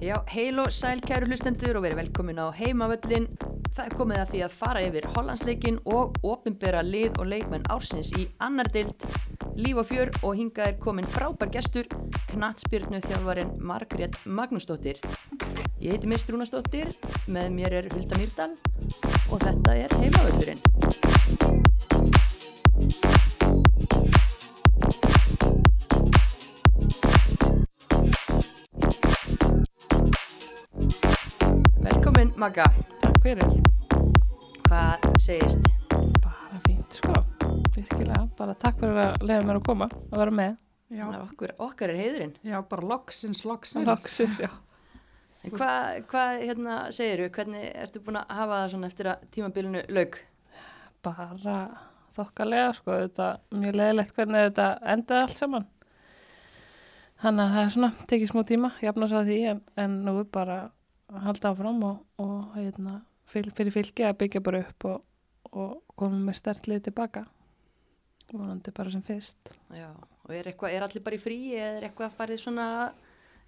Já, heil og sæl kæru hlustendur og verið velkomin á heimavöllin. Það er komið að því að fara yfir Hollandsleikin og ofinbera lið og leikmenn ársins í annar deild, líf og fjör og hingað er komin frábær gestur, knatsbyrnu þjálfarin Margrét Magnúsdóttir. Ég heiti Mist Rúnasdóttir, með mér er Hulda Mýrdal og þetta er heimavöllurinn. Magga, Takk fyrir. hvað segist? Bara fínt, sko. Virkilega. Bara takk fyrir að leiða mér að koma og vera með. Já, Okkur, okkar er heiðurinn. já, bara loksins, loksins. Loksis, já. En hvað, hva, hérna, segiru, hvernig ertu búin að hafa það svona eftir að tímabilinu lauk? Bara þokkalega, sko. Þetta mjög leiðilegt hvernig þetta endaði allt saman. Þannig að það er svona, tekið smá tíma, svo að því, en, en nú er bara halda áfram og, og hérna, fyrir fylki að byggja bara upp og, og koma með stertlið tilbaka. Vonandi bara sem fyrst. Já, og er, eitthvað, er allir bara í frí eða er eitthvað farið svona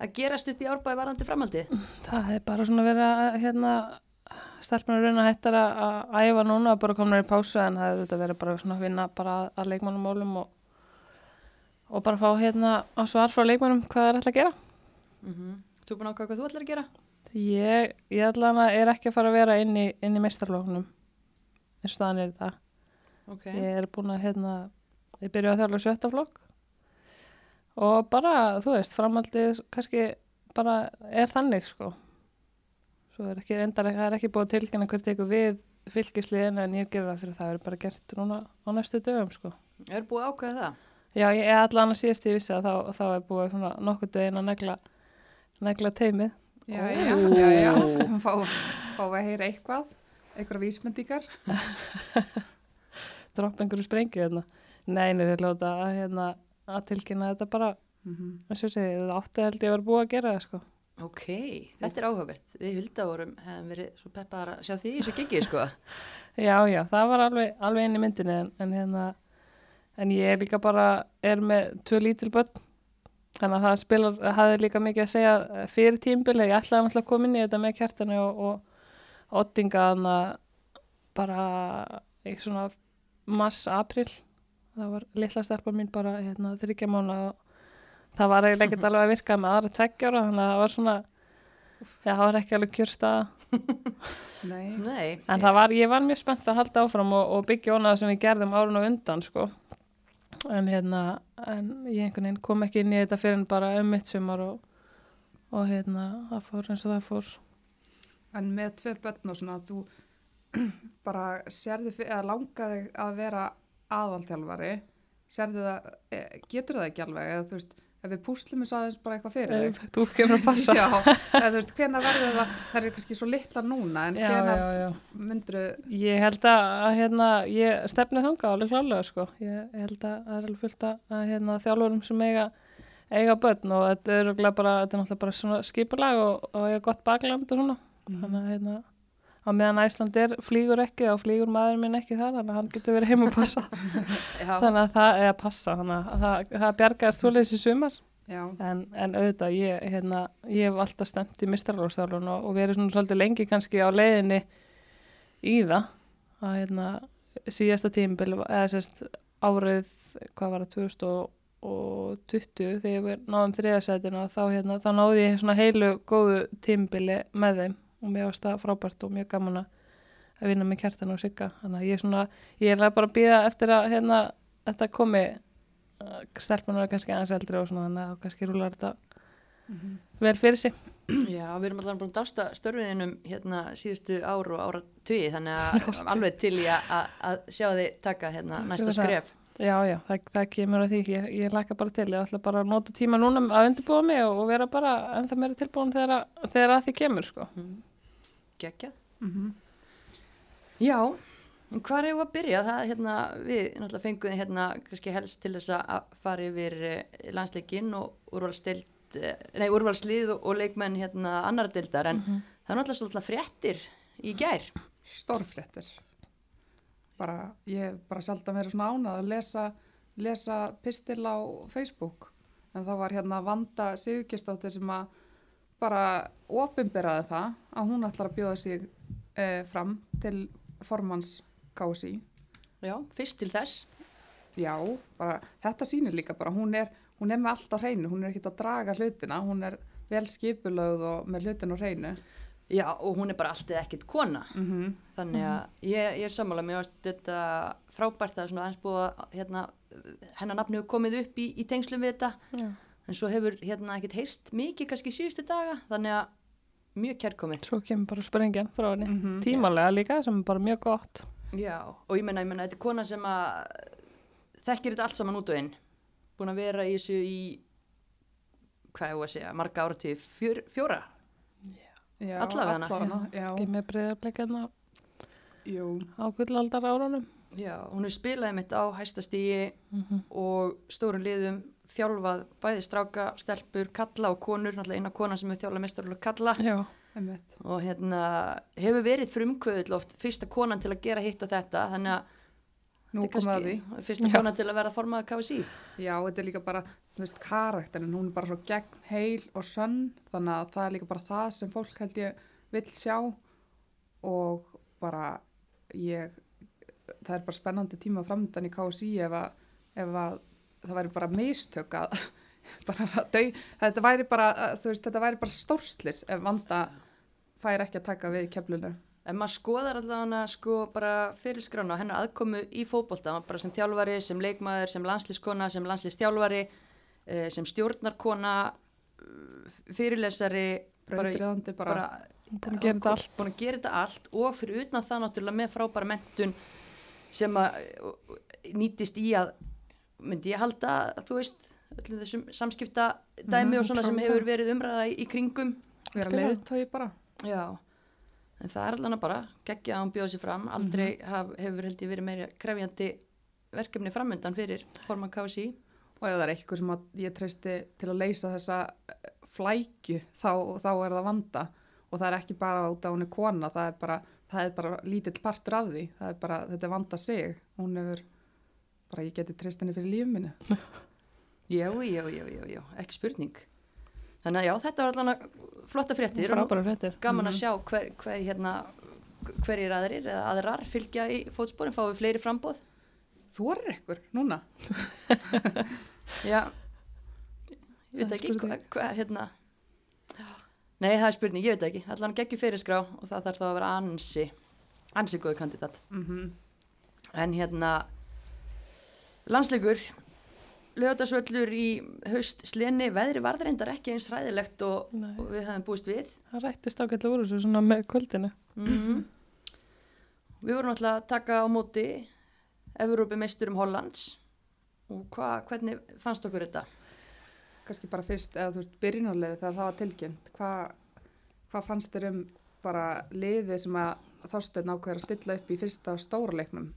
að gerast upp í árbæði varandi framhaldið? Það hefði bara svona verið að hérna, stelpunar raun að hættar að að æfa núna bara komnar í pásu en það auðvitað verið bara svona að vinna bara að, að leikmannumólum og, og bara fá hérna á svar frá leikmannum hvað það er alltaf að gera. Mm Þú er búin að ákvæða hvað þú ætlar að gera? Ég, ég allan að er ekki að fara að vera inn í, inn í meistarlóknum eins og staðan er þetta. Ok, Ég er búin að hérna, ég byrja að þjálfa sjötta flokk og bara, þú veist, framhaldið kannski bara er þannig sko. Svo er ekki endar, það er ekki búið tilkynna hver tekur við fylgisliðin en ég gerur það fyrir það er bara gert núna á næstu dögum sko. er búið ákvæða það? Já, ég er allan að síðast ég vissi að þá, þá er búið nokkuð dögin að negla, negla teimið. Já, já, já, já. Fá, fá að heyra eitthvað, eitthvað vísmendíkar. Dropp einhverju sprengju hérna. Nei, nei, þeir lóta að, hérna, að tilkynna þetta bara, Mm -hmm. ég segi, það átti held ég að vera búið að gera það sko. Ok, þetta er áhugavert. Við hulda vorum, hefum verið svo peppar að sjá því þessu gigið, sko. Já, já, það var alveg, alveg inn í myndinni en, en hérna, en ég er líka bara, er með tvö lítil börn, þannig að það spilar, hafði líka mikið að segja fyrir tímbili, ég ætlaði náttúrulega að koma inn í þetta með kjartanu og, og ottinga þannig að bara í svona mars, april, það var litla stelpa mín bara hérna þryggja mánu og það var eiginlega ekkert alveg að virka með aðra tveggjára, þannig að það var svona, já, það var ekki alveg kjörstaða. Nei. Nei, En það var, ég var mjög spennt að halda áfram og, og byggja ónað sem við gerðum árun og undan, sko. En hérna, en ég einhvern veginn kom ekki inn í þetta fyrir en bara um mitt sumar og, og hérna, það fór eins og það fór. En með tvö börn og svona, þú bara sérði, eða langaði að vera aðalþjálfari, sérði það, eh, getur það ekki alveg, eða þú veist, ef við púslum þessu aðeins bara eitthvað fyrir þig. Þú kemur að passa. Já, eða þú veist, hvenær verður það, það er kannski svo litla núna, en já, já. myndur Ég held að, hérna, ég stefni þanga alveg klálega, sko. Ég, held að það er alveg fullt að, hérna, þjálfurum sem eiga, eiga börn og þetta er bara, þetta er náttúrulega bara skipulag og, og eiga gott bakland og svona. Þannig að hérna, á meðan Æsland er flýgur ekki þá flýgur maður minn ekki þar þannig að hann getur verið heim að passa. Já, þannig að það er að passa þannig að það, það bjargaðist svoleiðis í sumar. Já, en, en auðvitað ég, hérna, ég hef alltaf stemt í mistralóðstálun og, og verið svona svolítið lengi kannski á leiðinni í það. Að hérna, síðasta tímbil eða sérst árið hvað var það 2020 þegar við náðum þriðasætinu þá, hérna, þá náði ég svona heilu góðu tímbili með þeim og mér varst það frábært og mjög gaman að vinna með kjartan og sigga þannig að ég er svona, ég er bara að býða eftir að hérna, þetta komi stelpunar er kannski aðeins eldri og svona þannig að kannski rúlar þetta Mhm. vel fyrir sig já, við erum allavega búin að dásta störfiðinum hérna síðustu ár og ára tugi, þannig að alveg til í að, sjá þið taka hérna næsta það. skref. já, já, það, það kemur að því ég, ég laka bara til, ég ætla bara að nota tíma núna að undirbúa mig og, vera bara ennþá meira tilbúin þegar, að- þegar að því kemur sko. Gekkjað. mhm. Já, en hvað er að byrja? Það, hérna, við náttúrulega fengum hérna kannski helst til þess að fara yfir eh, landsleikinn og úrvalstild, eh, nei, úrvalslið og, og leikmenn hérna annar dildar, en það er náttúrulega svolítið fréttir í gær. stórfréttir. Bara, ég bara sjaldan verið svona ánað að lesa, lesa pistil á Facebook. En það var hérna Vanda Sigurkistóttir sem að bara opinberaði það að hún ætlar að bjóða sig eh, fram til formans KSI. Já, fyrst til þess. Já, bara þetta sýnir líka bara, hún er, hún er með allt á hreinu, hún er ekkert að draga hlutina, hún er vel skipulögð og með hlutin á hreinu. Já, og hún er bara alltið ekkit kona. Mm Þannig að ég, ég er sammála, mér varst þetta frábært að svona aðeins búið að hérna, hennar nafni hefur komið upp í, í tengslum við þetta. Já. En svo hefur hérna ekkit heyrst mikið kannski síðustu daga, þannig að mjög kærkomið. Svo kemur bara sprengjan frá henni. Mhm. Tímalega líka sem er bara mjög gott. Já, og ég menna, ég menna, þetta er kona sem að þekkir þetta allt saman út og inn. Búin að vera í þessu í, hvað ég var að segja, marga ára fjör, fjóra. Já, Allavega hana, allavega, já. Ekki með breyðarbleikana Jú, á gullaldar árunum. Já, hún er spilaði mitt á hæstastígi Mm og stórum liðum þjálfað bæði stráka, stelpur, kalla og konur, náttúrulega eina kona sem er þjálfað mestarlega kalla Já, einmitt. og hérna hefur verið frumkvöðl oft fyrsta konan til að gera hitt og þetta þannig að Nú að því. fyrsta Já. konan til að vera formað KSI Já, þetta er líka bara, þú veist, karakterin, hún er bara svo gegn heil og sönn, þannig að það er líka bara það sem fólk held ég vill sjá og bara ég, það er bara spennandi tíma framöndan í KSI ef að, ef að það væri bara mistök að, bara að dau, þetta væri bara, þú veist, þetta væri bara stórslis ef vanda fær ekki að taka við keflunu. En maður skoðar allavega sko bara fyrirskrána og hennar aðkomu í fótbolta, bara sem þjálfari, sem leikmaður, sem landslískona, sem landslístjálfari, eh, sem stjórnarkona, eh, fyrirlesari, bara, Brautriðandi bara, bara búin að gera þetta allt. búin að gera þetta allt og fyrir utan það náttúrulega með frábæra mentun sem að nýtist í að myndi ég halda að þú veist öllum þessum samskipta dæmi Mhm, og svona sem hefur verið umræða í, í kringum. Vera leiðtói bara. já en það er allan að bara geggja að hún bjóða sér fram. Aldrei Mhm. haf, hefur held ég verið meira krefjandi verkefni framöndan fyrir forman KSI og ef það er eitthvað sem ég treysti til að leysa þessa eh, flækju þá, þá er það vanda. Og það er ekki bara út af hún er kona það er bara, það er bara lítill partur af því. Það er bara, þetta er vanda sig. Hún hefur, bara ég geti treyst henni fyrir lífum minni já, já, já, já, já, ekki spurning. Þannig að já, þetta var allan að flotta fréttir Frábæra fréttir. gaman Mhm. að sjá hver, hver, hérna, hverjir aðrir eða aðrar fylgja í fótsporin, fáið fleiri frambóð þú er ykkur, núna? Já. Ég veit ekki hvað hva, hérna. Nei það er spurning, ég veit ekki. Allan geggjum fyrirskrá og það þarf þá að vera ansi ansi góðu kandidat. Mm en hérna landsleikur lögadagsvöllur í haust sleni veðri varður endar ekki eins ræðilegt og, og við hefum búist við. Það rættist ágætlega úr þessu svona með kvöldinu. mm Við vorum alltaf að taka á móti Evrópi meisturum Hollands. Og hva, hvernig fannst okkur þetta? kannski bara fyrst, eða þú veist, byrjunarliði þegar það var tilkynnt. Hvað hva fannst þér um bara liði sem að þásteinn ákveður að stilla upp í fyrsta stóra leiknum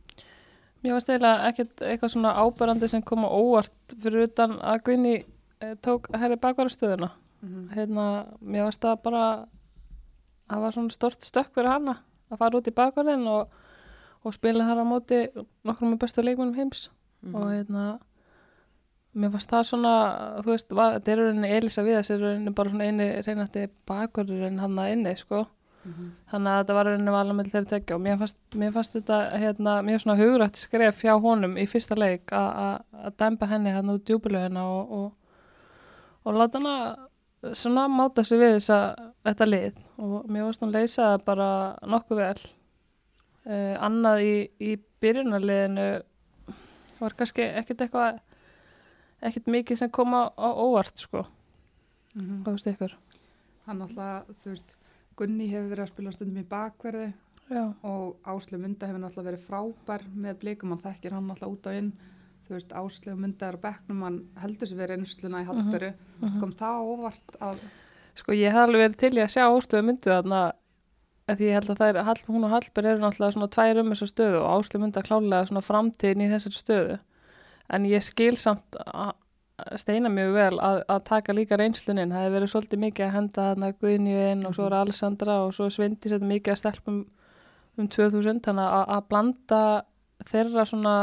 Mér varst eiginlega ekkert eitthvað svona áberandi sem kom á óvart fyrir utan að Gunni eh, tók herri bakvarastöðuna. mm -hmm. Hérna, mér varst það bara, það var svona stort stökk fyrir hana að fara út í bakvarðin og, og spila þar á móti nokkrum með bestu leikmennum heims. Mhm. Og hérna, mér varst það svona, þú veist, þetta er rauninni Elisa Viðas, er rauninni bara svona eini reynandi bakvarðurinn hann að inni, sko. Þannig að þetta var rauninni vala með þeirri tekja og mér fannst, mér fannst þetta hérna, mjög svona hugrætt skref hjá honum í fyrsta leik að- að að dempa henni hann út djúbulögina og, og, og láta hana svona máta sig við þessa, þetta lið og mér varst hún leysa það bara nokkuð vel. Uh, annað í, í byrjunarliðinu var kannski ekkert eitthvað ekkert mikið sem kom á, óvart sko, Mhm. hvað veist ykkur? hann alltaf, þú veist Gunni hefur verið að spila stundum í bakverði Já, og Áslu Munda hefur náttúrulega verið frábær með blikum, hann þekkir hann alltaf út á inn. Þú veist, Áslu Munda er á bekknum hann heldur sér verið einsluna í Hallberu mm mhm. kom það óvart að Sko ég hef alveg verið til í að sjá ástöðu myndu þarna að ég held að það er, Hall, hún og Hallberg eru náttúrulega svona tvær um þessu stöðu og ástöðu mynda klálega svona framtíðin í þessari stöðu. En ég skil samt að steina mjög vel að, að taka líka reynsluninn, það hefur verið svolítið mikið að henda þarna Guðnju inn og svo er Alessandra og svo Svendi setja mikið að stelpum um 2000, þannig að, að blanda þeirra svona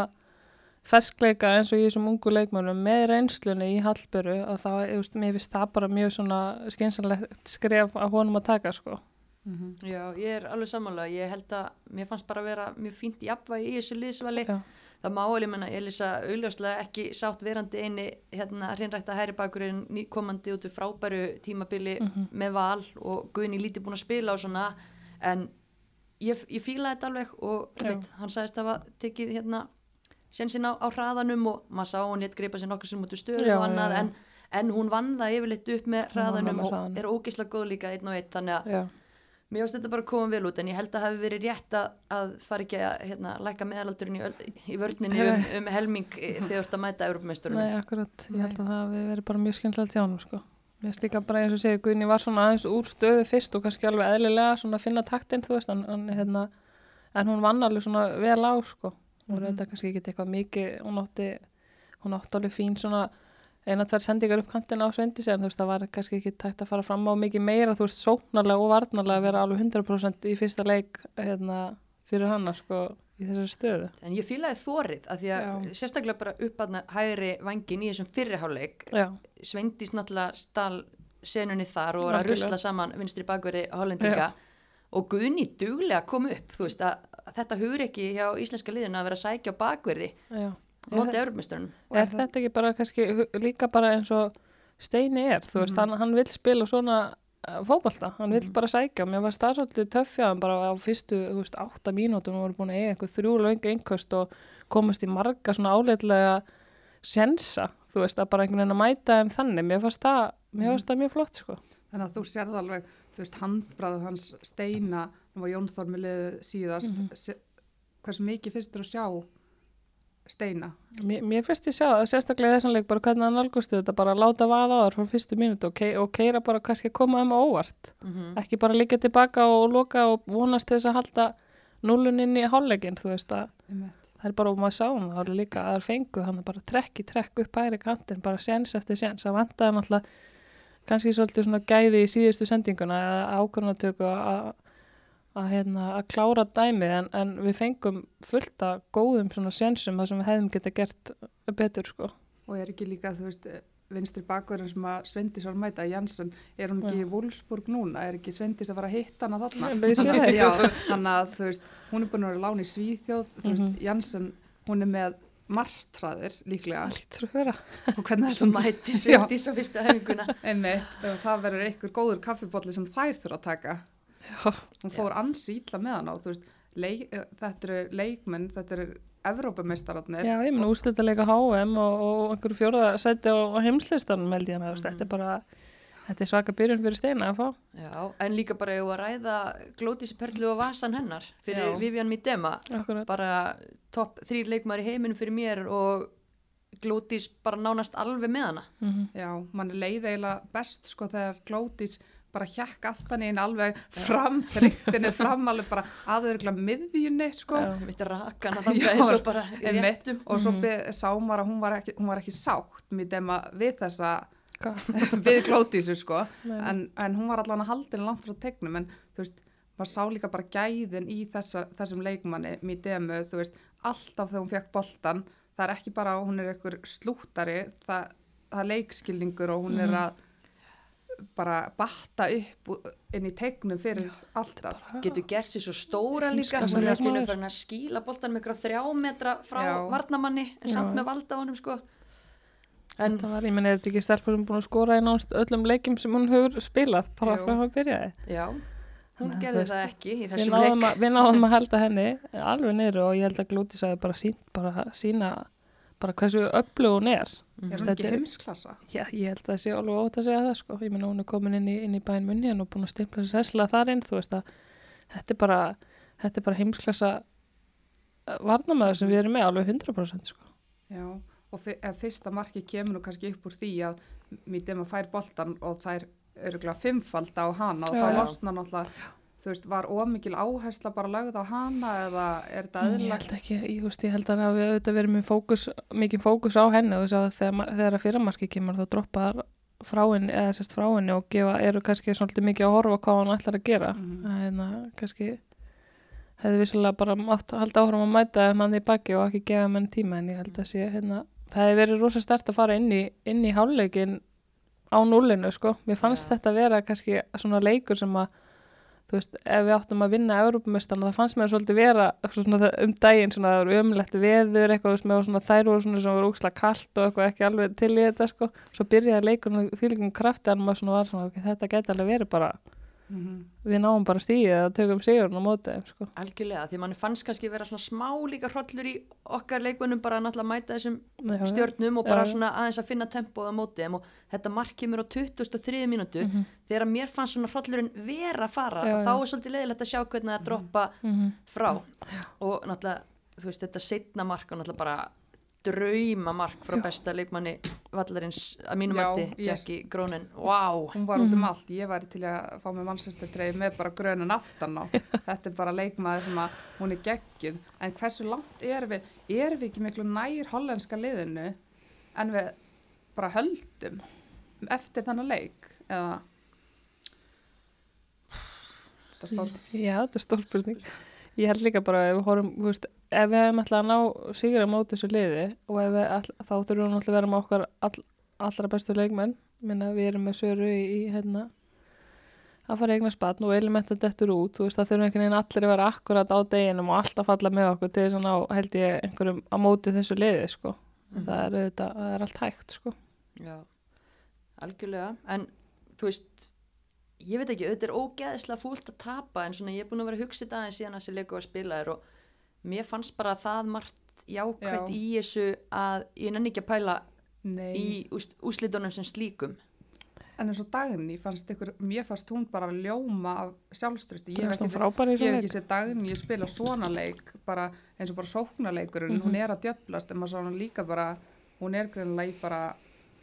ferskleika eins og í þessum ungu leikmönnum með reynslunni í Hallberu að þá, ég veist, mér finnst það bara mjög svona skynsanlegt skref að honum að taka sko. Mhm. Já, ég er alveg sammála, ég held að mér fannst bara að vera mjög fínt jafnvægi í þessu liðsvali Já. Það má alveg menna Elisa augljóslega ekki sátt verandi eini hérna hreinrækta hæri bakurinn komandi út úr frábæru tímabili Mhm. með val og Guðni lítið búin að spila og svona en ég, ég fílaði þetta alveg og veit, hann sagðist að hafa tekið hérna sensin á, á hraðanum og maður sá hún létt greipa sér nokkur sem út úr stöðu og annað. En, en hún vann það yfirleitt upp með það hraðanum og er ógeðslega góð líka einn og einn þannig að Mér finnst þetta bara að koma vel út en ég held að það hafi verið rétt að, að fara ekki að hérna, læka meðalaldurinn í, í vörninni um, um helming eh, þegar þú ert að mæta Europamesturinn. nei, akkurat, ég held að það hafi verið bara mjög skemmtilegt hjá honum sko. Mér finnst líka bara eins og segja, Guðni var svona aðeins úr stöðu fyrst og kannski alveg eðlilega svona að finna taktinn, þú veist, en, en, hérna, en hún vann alveg svona vel á sko. Hún Mhm. er þetta kannski ekki eitthvað mikið, hún átti, hún átti alveg fín svona eina, tvær sendingar upp kantina á Svendis en þú veist, það var kannski ekki tægt að fara fram á mikið meira, þú veist, sóknarlega og varnarlega að vera alveg 100% í fyrsta leik hérna, fyrir hana, sko, í þessari stöðu. En ég fílaði þórið að því að Já. sérstaklega bara upp að hægri vangin í þessum fyrriháleik Já, Sveindís náttúrulega stál senunni þar og var að rusla saman vinstri bakverði hollendinga og Guðni duglega kom upp, þú veist að þetta hugur ekki hjá íslenska liðinu að vera að sækja á bakverði já. Á móti Europamesturinn. Og Er þetta ekki bara kannski líka bara eins og Steini er, þú veist, Mhm. hann, hann vil spila svona uh, fótbolta, hann vill Mhm. bara sækja mér var það svolítið töffjaðan bara á fyrstu, þú veist, átta mínútum og voru búin að eiga einhver þrjú löngu einhverst og komast í marga svona áleitlega sensa, þú veist, að bara einhvern veginn að mæta þeim þannig, mér fannst það mér Mhm. fannst það mjög flott, sko Þannig að þú sérð alveg, þú veist, handbræð hans steina, nú var Jón Þór með liðið síðast, Mhm. se- hversu mikið þér að sjá steina? Mér, mér finnst ég sjá, sérstaklega í þessum leik bara hvernig hann nálgustu þetta, bara láta vaða á þar frá fyrstu mínútu og, kei, og keira bara kannski að koma á óvart Mm ekki bara liggja tilbaka og loka og vonast þess að halda nullun inn í hálfleikin, þú veist að Einmitt. það er bara, og maður sá hann, það er líka að það fengu hann bara trekk í trekk upp hægri kantinn, bara séns eftir séns, það vantaði náttúrulega kannski svolítið svona gæði í síðustu sendinguna eða ákvörnatöku að að, hérna, að klára dæmið en, en við fengum fullt af góðum svona sénsum þar sem við hefðum geta gert betur sko. Og er ekki líka, þú veist, vinstri bakverðin sem að Svendis var að mæta, Jansson, er hún ekki í Wolfsburg núna? Er ekki Svendis að fara að hitta hana þarna? Ég. Já, þannig að, þú veist, hún er búin að vera lán í Svíþjóð, þú veist, Mhm. Jansson, hún er með martraðir líklega. Að. Og hvernig er mæti Já. Sveindís á fyrstu og það verður einhver góður kaffibotli sem þær þurfa að taka. Hún fór ansi ítla með þú veist, leik, eh, þetta eru leikmenn, þetta eru Evrópameistararnir. Já, ég mun úrslita leika HM og, og einhverju fjóraða seti á, á heimslistanum held ég hann, mm. þetta er bara þetta er svaka byrjun fyrir steina að fá. Já, en líka bara ég var að ræða Glódísi Perlu og Vasan hennar fyrir Já. Vivian Midema. Akkurat. Bara topp þrýr leikmar í heiminum fyrir mér og Glódís bara nánast alveg með hana. Mm Já, mann leið eiginlega best sko þegar Glótis bara hjekk aftan í henni alveg fram, þryktinni fram alveg bara aðurgla miðjunni sko. Mitt rakana Já, þannig eins og bara réttum. Og svo Mhm. sá maður að hún var ekki, hún var ekki sátt við þessa, við Glótisu sko. En, en hún var allan að haldin langt frá tegnum en þú veist, maður sá líka bara gæðin í þessa, þessum leikmanni Midemu, þú veist, alltaf þegar hún fekk boltan, það er ekki bara að hún er einhver slúttari, það, það er leikskilningur og hún er Mhm. að bara batta upp inn í tegnum fyrir alltaf Getur gert sér svo stóra líka. Hún er alltaf farin að skíla boltan með þrjá metra frá Já. varnamanni en samt Já. með valda á honum sko. En Það var, ég menn, er þetta ekki stelpur sem búin að skora í nánst öllum leikjum sem hún hefur spilað bara frá að byrjaði. já, hún að gerði það ekki í Við þessum náðum, leik. að, við náðum að halda henni alveg niður og ég held að Glútis hafi bara sínt bara sína bara hversu öflug hún er. er Þetta ekki er- heimsklassa? Já, ég held að það sé alveg ótt að segja það sko. Ég menn hún er komin inn í, inn í bæinn munni og búin að stimpla sér sessla þar inn, þú veist að þetta er bara, þetta er bara heimsklassa varnamæður sem við erum með alveg 100% sko. Já, og fyr, fyrsta marki kemur nú kannski upp úr því að Midema fær boltan og það er örgulega fimmfald á hana og Já, já. losna náttúrulega þú veist, var ómikil áhersla bara lögð á hana eða er þetta Ég eðlilegt? held ekki, ég, veist, ég held að það hafi auðvitað verið með fókus, mikið fókus á henni og þess að þegar, þegar að fyrramarki kemur þá droppar frá henni, eða sérst frá henni og gefa, eru kannski svolítið mikið að horfa hvað hann ætlar að gera Mhm. en að kannski hefði vissulega bara mátt halda áhrum að mæta hann í baki og ekki gefa menn tíma en ég held að sé hérna, það hefði verið rosa stert að fara inn í, inn í hálfleikin á núlinu sko, mér fannst Já. þetta vera kannski svona leikur sem að þú veist, ef við áttum að vinna Európumestan það fannst mér svolítið vera svona, um daginn, svona það voru ömlegt veður eitthvað, veist, með svona, þær voru svona sem voru úkslega kalt og eitthvað ekki alveg til í þetta sko, svo byrjaði leikurinn því líkum krafti en maður var svona, þetta geti alveg verið bara, Mhm. við náum bara stíðið að tökum sigurinn á móti sko. algjörlega, því manni fannst kannski vera svona smá líka hrollur í okkar leikmönnum bara að náttúrulega mæta þessum Já, stjörnum og bara já. svona aðeins að finna tempóð á móti og þetta mark kemur á 23. mínútu Mhm. þegar mér fannst svona hrollurinn vera að fara Já, þá er svolítið leiðilegt að sjá hvernig það droppa Mhm. frá og náttúrulega, þú veist, þetta setna mark og náttúrulega bara drauma mark frá besta leikmanni vallarins að mínum Já, mætti, ég- Jackie Grónin wow, hún var út um allt, ég væri til að fá með mannsestartreyð með bara grönin aftan á. Þetta er bara leikmaður sem að hún er geggjuð, en hversu langt erum við? Erum við ekki miklu nær hollenska liðinu en við bara höldum eftir þannig leik? Eða? Þetta er stórt. Já, þetta er stór spurning. Ég held líka bara ef við horfum, þú veist, ef við hefum alltaf að ná sigur á móti þessu liði og ef við all, þá þurfum við náttúrulega að vera með okkar all, allra bestu leikmenn. Minna við erum með söru í, í hérna að fara eignar spann og elementa dettur út, þú veist, það þurfum einhvern veginn allir að vera akkurat á deginum og alltaf falla með okkur til þess að ná, held ég, einhverjum á móti þessu liði, sko. Mhm. Það er auðvitað, það er allt hægt, sko. já, algjörlega en þú veist ég veit ekki, auðvitað er ógeðislega fúlt að tapa en svona ég er búin að vera að hugsa þetta aðeins síðan að þessi leiku var spilaður og mér fannst bara það margt jákvætt Já. í þessu að ég nenni ekki að pæla Nei. í úst, úslitunum sem slíkum en eins og dagni fannst ykkur, mér fannst hún bara ljóma af sjálfströsti, ég hef ekki frábæri í ég dagni spila svona leik bara eins og bara sóknarleikurinn Mhm. hún er að djöflast en maður sá hann líka bara hún er greinlega í bara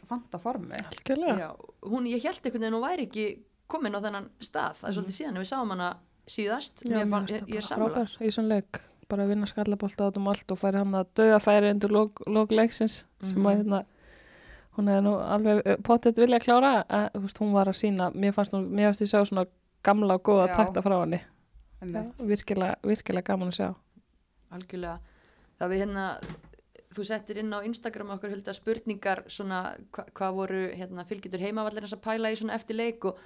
fanta formi. Já, hún, ég held einhvern veginn að hún væri ekki komin á þennan stað, það er svolítið síðan en við sáum hana síðast Mhm. Já, mér mér fann, finnst ég, ég er bara bara að vinna skallabólta át um allt og færi hann að döða færi undir lók, lók leiksins sem Mhm. að hérna hún hefði nú alveg pottet vilja að klára að þú veist, hún var að sína, mér fannst hún mér fannst ég sjá svona gamla og góða takta frá henni Einmitt. virkilega, virkilega gaman að sjá algjörlega það við hérna þú settir inn á Instagram okkur hulda spurningar svona hva, hvað voru hérna, fylgjitur heimavallirins að pæla í svona eftir leik og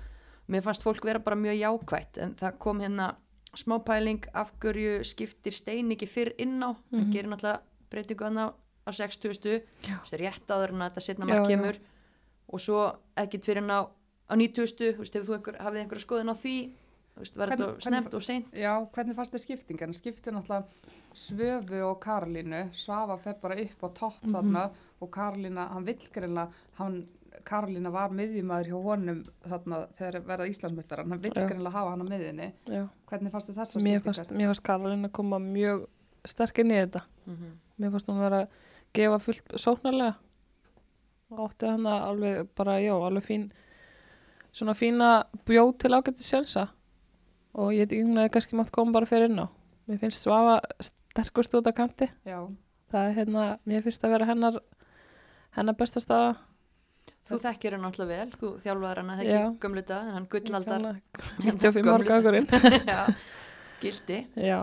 mér fannst fólk vera bara mjög jákvætt en það kom hérna smá pæling af hverju skiptir stein ekki fyrr inn á mm Mhm. gerir náttúrulega breytingu hann á, á 60 Já. það er rétt áður en að þetta setna Já, mark já. kemur og svo ekkit fyrir hann á, á 90 þú veist, hefur þú einhver, hafið einhverja skoðun á því Hvern- þetta snemt og seint Já, hvernig fannst þið skiptingan? Skipti náttúrulega Svöfu og Karolínu, Svafa fer bara upp á topp Mhm. þarna og Karolína, hann greinlega, hann, Karolína var miðjumæður hjá honum þarna þegar verða Íslandsmyndar, hann vill greinlega hafa hann á miðjunni. Já. Hvernig fannst þið mér skiptingar? fannst, mér fannst Karolina koma mjög sterk inn í þetta. Mm mér fannst hún vera að gefa fullt sóknarlega. Og átti hann að alveg bara, já, alveg fín svona fína bjóð til ágætti sjálfsa. Og ég veit hefði kannski mátt koma bara fyrir inn á. Mér finnst Svafa sterkust út af kanti. Já, það er hérna, mér finnst að vera hennar hennar besta staða Þú þekkir hann alltaf vel, þú þjálfaður hann að þekki gömlu dag, en hann gullaldar. 95 ára gangurinn Já, gildi já,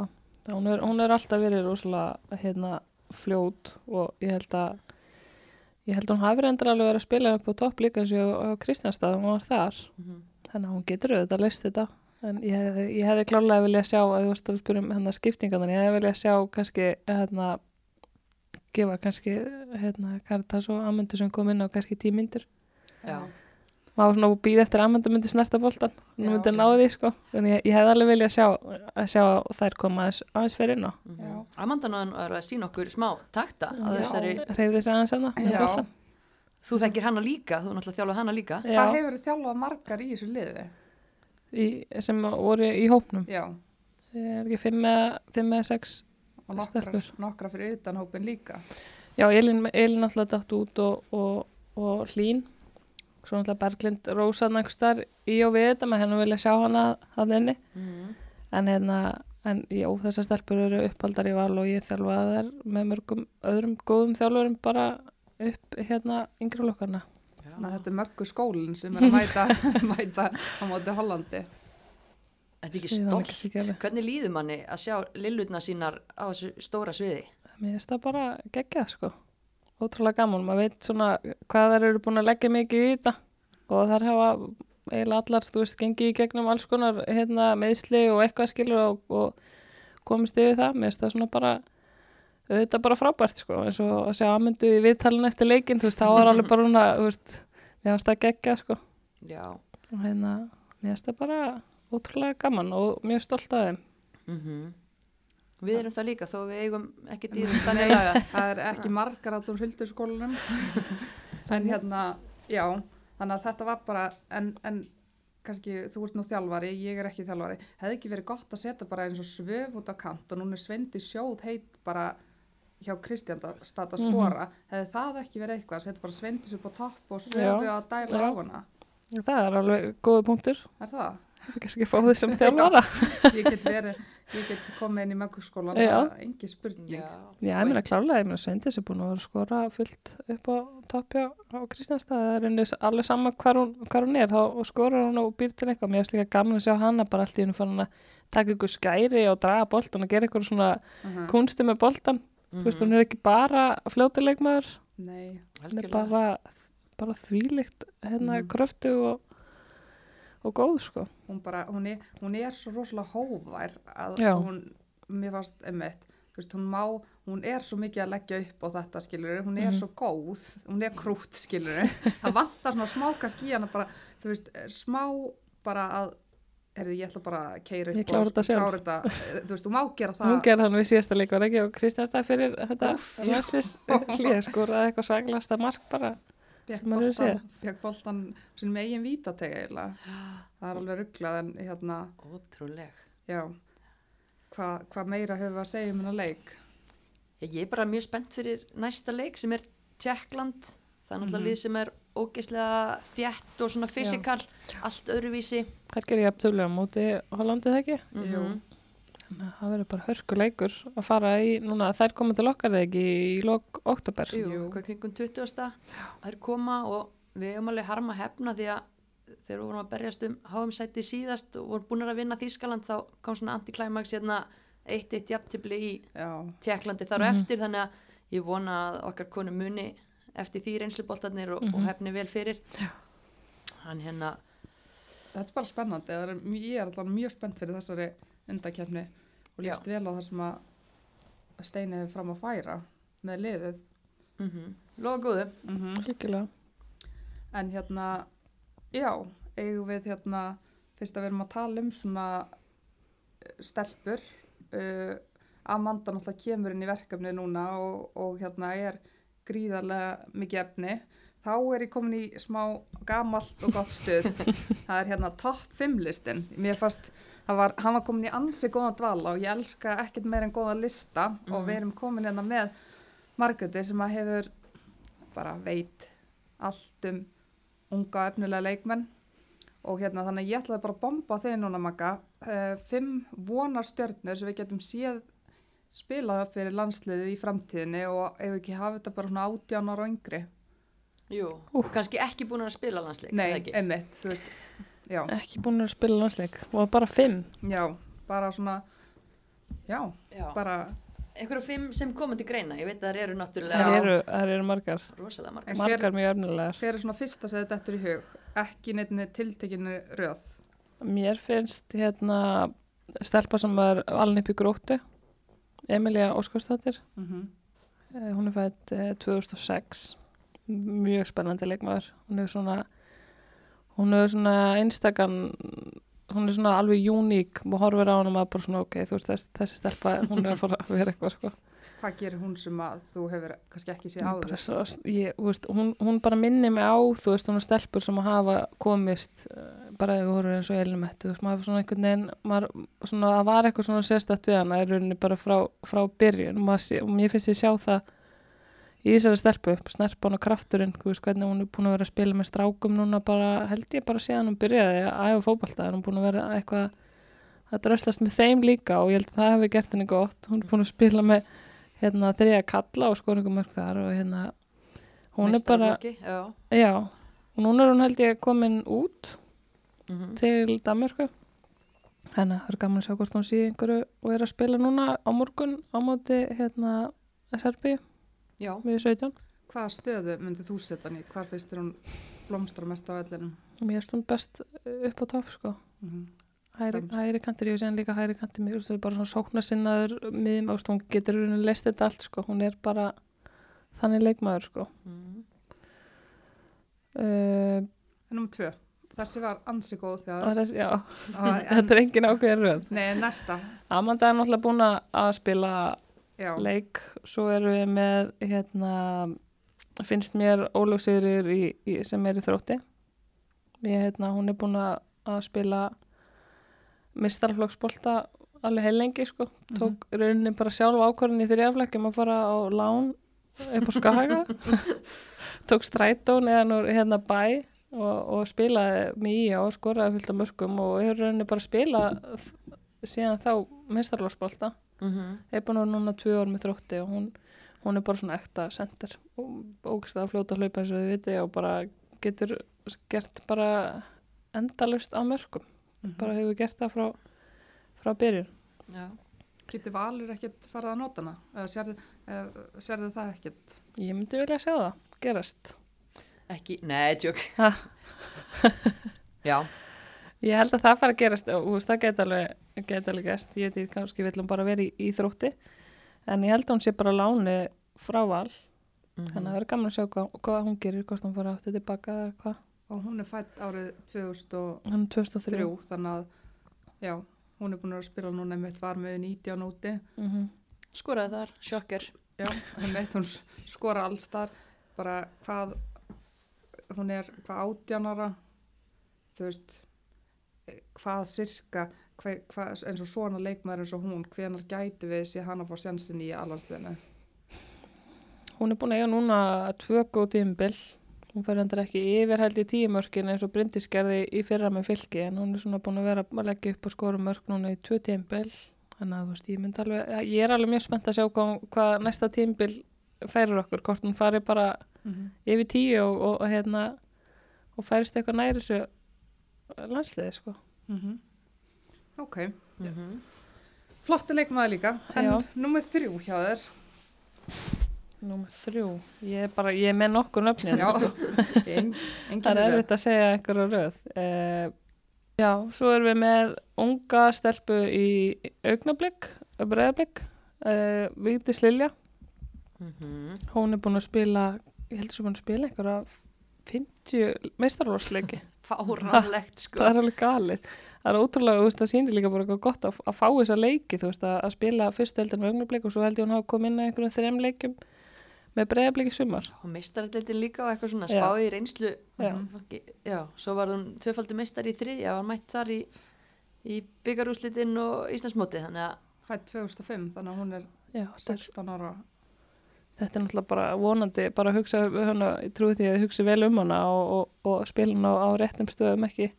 hún er, hún er alltaf verið rosalega hérna fljót og ég held að ég held að hún hafi reyndar alveg verið að spila upp á topp líka eins og Kristjánstað hún var þar, Mhm. þannig að hún getur auðvitað að list þetta, en ég hefði, ég hefði klálega viljað sjá, að þú varst að spyrja um hérna skiptingarnar, ég hefði viljað sjá kannski hérna gefa kannski hérna Karitas og Amundur sem kom inn á kannski tímyndur Já. maður var svona að býða eftir að Amundur myndi snerta boltan hún myndi já. ná því sko en ég, ég hefði alveg viljað sjá að sjá þær koma aðeins, aðeins fyrir inn á Já. Amanda náðan er að sína okkur smá takta að þessari, reyði þess aðeins boltann. þú þekkir hana líka, þú náttúrulega þjálfað hana líka Já, Hvað hefur þið þjálfað margar í þessu liði? í, sem voru í hópnum Já, ég er ekki fimm eða, fimm eða sex og nokkra, nokkra fyrir utan hópin líka. já, Elin, Elin alltaf dætt út og, og, og Hlín svo náttúrulega Berglind Rósa nægstar í og við þetta með hennu vilja sjá hana að inni mm. en hérna en já, þessar stelpur eru uppaldar í val og ég þjálfa þær með mörgum öðrum góðum þjálfurum bara upp hérna yngri flokkarna Þannig að þetta er möggu skólinn sem er að mæta, mæta á móti Hollandi. Ekki Síðan ekki stolt? Hvernig líður manni að sjá lillutna sínar á þessu stóra sviði? Mér finnst það bara geggjað sko. Ótrúlega gaman. Maður veit svona hvað þær eru búin að leggja mikið í þetta og þær hafa eiginlega allar, þú veist, gengið í gegnum alls konar hérna, meðsli og eitthvað skilur og, og komist yfir það. Mér finnst það svona bara, auðvitað bara frábært sko. eins og að sjá aðmyndu í viðtalinu eftir leikinn, þú veist, þá var alveg bara svona, þú veist, mér finnst það geggjað sko. Já. Og hérna, mér finnst það bara ótrúlega gaman og mjög stolt af þeim. Mm Við erum það líka þó við eigum ekki dýrum þannig laga. það er ekki margar að þú huldur skólanum en hérna, já þannig að þetta var bara en, en kannski þú ert nú þjálfari ég er ekki þjálfari, hefði ekki verið gott að setja bara eins og svöf út á kant og núna er Svendi sjóð heit bara hjá Kristjánstad að skora. Hefði það ekki verið eitthvað, setja bara Svendis upp á topp og svöfu að dæla á hana Það er alveg góða punktur. er það? Þetta er kannski að fá því sem þjálfara. Ég get verið, ég get komið inn í mögurskólan það er engi spurning Já. Já, ég meina klárlega, ég meina Sveindis er búin að vera að skora fullt upp á toppjá á Kristjánstað, það er henni alveg sama hvar hún, hvar hún er, þá skorar hún og býr til eitthvað, mér finnst líka gaman að sjá hana bara allt í hennu fann að taka ykkur skæri og draga boltan og gera ykkur svona Mhm. kunsti með boltan, þú veist, Mhm. hún er ekki bara fljótilegmaður, Nei, hún er bara, bara þvílikt hérna Mhm. kröftu og, og góð, sko. hún bara, hún er, hún er svo rosalega hóvær að Já. hún, mér þú veist, hún má, hún er svo mikið að leggja upp á þetta skilur, hún er Mhm. svo góð, hún er krút skilur, það vantar svona smá kannski í hana bara, þú veist, smá bara að, herri, ég ætla bara að keira upp Ég klára þetta eh, þú veist, þú má gera það, Hún gerði hann við síðasta leik, var ekki á Kristjánstað fyrir þetta Úff, já. landslis hlýð, skoraði eitthvað svaglasta mark bara. Fekk sem boltan sinni megin vítatega eiginlega, það er alveg rugglað en hérna, Ótrúleg. já, hvað hva meira höfum við að segja um hennar leik? Ég ég er bara mjög spennt fyrir næsta leik sem er Tjekkland. Það er náttúrulega Mhm. lið sem er ógeðslega þjætt og svona fysikal, allt öðruvísi. Það gerir ég aftöflega á móti Hollandi það ekki? Mhm. Jú. Þannig að það verður bara hörkuleikur að fara í, núna þær koma til okkar eða ekki í lok oktober. Jú, Jú. hvað kringum 20. Það er koma og við hefum alveg harma hefna því að þegar við vorum að berjast um háumsætti síðast og vorum búin að vinna Þískaland þá kom svona antiklæmaks hérna eitt eitt jafntibli í Já, Tjekklandi þar og Mhm. eftir þannig að ég vona að okkar konu muni eftir því reynsluboltarnir og, og Mhm. hefni vel fyrir Já. hann hérna Þetta er bara spennandi, er, ég er alltaf mjög spennt fyrir þessari undakefni og líst vel á það sem að Steini hefur fram að færa með liðið. mm lofa góðu Mm Algjörlega. En hérna, já, eigum við hérna, fyrst að við erum að tala um svona eh, stelpur, uh, Amanda náttúrulega kemur inn í verkefni núna og, og hérna er gríðarlega mikið efni. Þá er ég komin í smá gamalt og gott stuð. það er hérna topp 5 listin. Mér fannst, var, hann var komin í ansi góða dvala og ég elska ekkert meir en góða lista og Mhm. við erum komin hérna með Margréti sem að hefur bara veit allt um unga efnilega leikmenn og hérna þannig ég ætlaði bara að bomba þig núna Magga uh, fimm vonar stjörnur sem við getum séð spila fyrir landsliðið í framtíðinni og ef við ekki hafa þetta bara svona átján ára og yngri Jú, og kannski ekki búin að spila landsleik Nei, einmitt, þú veist já, Ekki búin að spila landsleik og bara fimm. já, bara svona já, Já. bara einhverju fimm sem koma til greina ég veit að það eru Það náttúrulega eru, það eru margar, rosalega margar En margar mjög efnilegar. hver er svona fyrsta sem þetta er í hug ekki neittni tiltekinni röð Mér finnst hérna stelpa sem var alveg upp í gróttu, Emilia Óskarsdóttir. mm -hmm. Eh, Hún er fætt eh, 2006, mjög spennandi leikmaður. Hún er svona, hún er svona einstakann, hún er svona alveg uník og horfir á hann og maður bara svona ok, þú veist þess, þessi stelpa, hún er að fara að vera eitthvað sko. hvað gerir hún sem að þú hefur kannski ekki séð þú veist, hún, hún bara minni mig á þú veist, hún er stelpur sem að hafa komist eh, bara ef við horfum eins og Elinmettu þú veist, maður svona einhvern veginn maður, svona, það var eitthvað svona sérstætt við hana í rauninni bara frá, frá byrjun og, maður og mér finnst ég sjá það í þessari stelpu, snerpan og krafturinn veist, hvernig hún er búin að vera að spila með strákum núna bara, held ég bara síðan hún byrjaði að æfa fótbolta, er hún búin að vera eitthvað að dröslast með þeim líka og ég held að það hefði gert henni gott, hún er búin að spila með hérna þriða kalla og mörg þar og hérna hún er bara, já. já og núna er hún held ég komin út Mhm. til Danmörku Henni, það er gaman að sjá hvort hún sé einhverju og er að spila núna á morgun á móti hérna Serbi Já, við 17. Hvaða stöðu myndið þú setja hann í? Hvar finnst þér hún blómstra mest á vellinum? Mér er stund best upp á topp sko. Mm Hæri, Fremst. hæri kantir, ég sé hann líka hæri kantir mér, það er bara svona sókna sinnaður miðum, hún getur raunin leist þetta allt sko. hún er bara þannig leikmaður sko. mm. uh, Númer tvö. Þessi var ansi góð þegar... þess, já, en, þetta er engin ákveðin röð nei, næsta. Amanda er náttúrulega búin að spila Já. leik, svo erum við með hérna, finnst mér í, sem er í þrótti. Ég, hérna, hún er búin að spila mistarflokksbolta alveg heil lengi sko, tók rauninni bara sjálf ákvörðin í þrjaflekkjum að fara á lán upp á skaga. Tók strætó neðan úr hérna bæ og, og spilaði í og skoraði fullt af mörgum og hefur rauninni bara spilað síðan þá mistarflokksbolta Mm er búin að vera núna tvö ár með þrótti og hún, hún er bara svona ekta sendir og ógst að fljóta hlaupa eins og þið viti og bara getur gert bara endalust á mörgum Mhm. bara hefur gert það frá, frá byrjun Já, Getur Valur ekkert farið að nota hana? Eða sérðu, eða, sérðu það ekkert? ég myndi vilja sjá það, gerast ekki, nei, tjók Ha. Já, ég held að það fara að gerast og þú veist, það geta alveg, geta alveg gæst ég veit kannski vill hún bara vera í, í þrótti en ég held að hún sé bara láni frá val, Mhm. þannig að það verður gaman að sjá hvað, hvað hún gerir, hvort hún fara aftur tilbaka eða hvað, Og hún er fætt árið 2003, hann er 2003 þannig að, já, hún er búin að spila núna einmitt var með 19 úti. mm skoraði þar, sjokker Já, einmitt hún skora alls þar. Bara hvað, hún er hvað átjánara, þú veist, hvað sirka, hva, hva, eins og svona leikmaður eins og hún, hvenar gætu við sé hann að fá sjansin í allansliðinu? Hún er búin að eiga núna tvö góð tímabil. Hún fyrir endur ekki yfir held í tíumörkin eins og Bryndís gerði í fyrra með fylki en hún er svona búin að vera að leggja upp og skora mörk núna í tvö tímabil. Þannig að þú veist, ég myndi alveg, ég er alveg mjög spennt að sjá hvað, hvað næsta tímabil færir okkur, hvort hún fari bara Mm -hmm. yfir tíu og, og, og hérna og færist eitthvað næri þessu landsliði sko. Ok, mm flottu leikmaður líka, en Já. nummið þrjú hjá þér. Númer þrjú, ég er bara, ég er með nokkur nöfnir. Já, en, engin Það er erfitt að segja einhverja röð. Uh, já, svo erum við með unga stelpu í augnablík, breiðablík, uh, Vigdís Lilja. Mhm. Hún er búin að spila, ég heldur búin að spila einhverja 50 meistarlósleiki. Fáránlegt sko það er alveg galið. Það er ótrúlega, þú veist, það sýnir líka bara eitthvað gott að, að fá þessa leiki, þú veist, að, að spila fyrst heldur með augnablík og svo held ég hún hafa komið inn að einhverjum þrem leikum með breiðablík í sumar. og meistaralleitin líka og eitthvað svona Já. spáði í reynslu Já. já, svo var hún tvöfaldi meistar í þriðja var mætt þar í, í byggarúslitin og Íslandsmóti þannig að fætt 2005, þannig að hún er Já, þetta er 16 ára. Þetta er náttúrulega bara vonandi bara að hugsa hana, ég trúi því að hugsa vel um hana og, og, og spila hana á, á réttum stöðum ekki,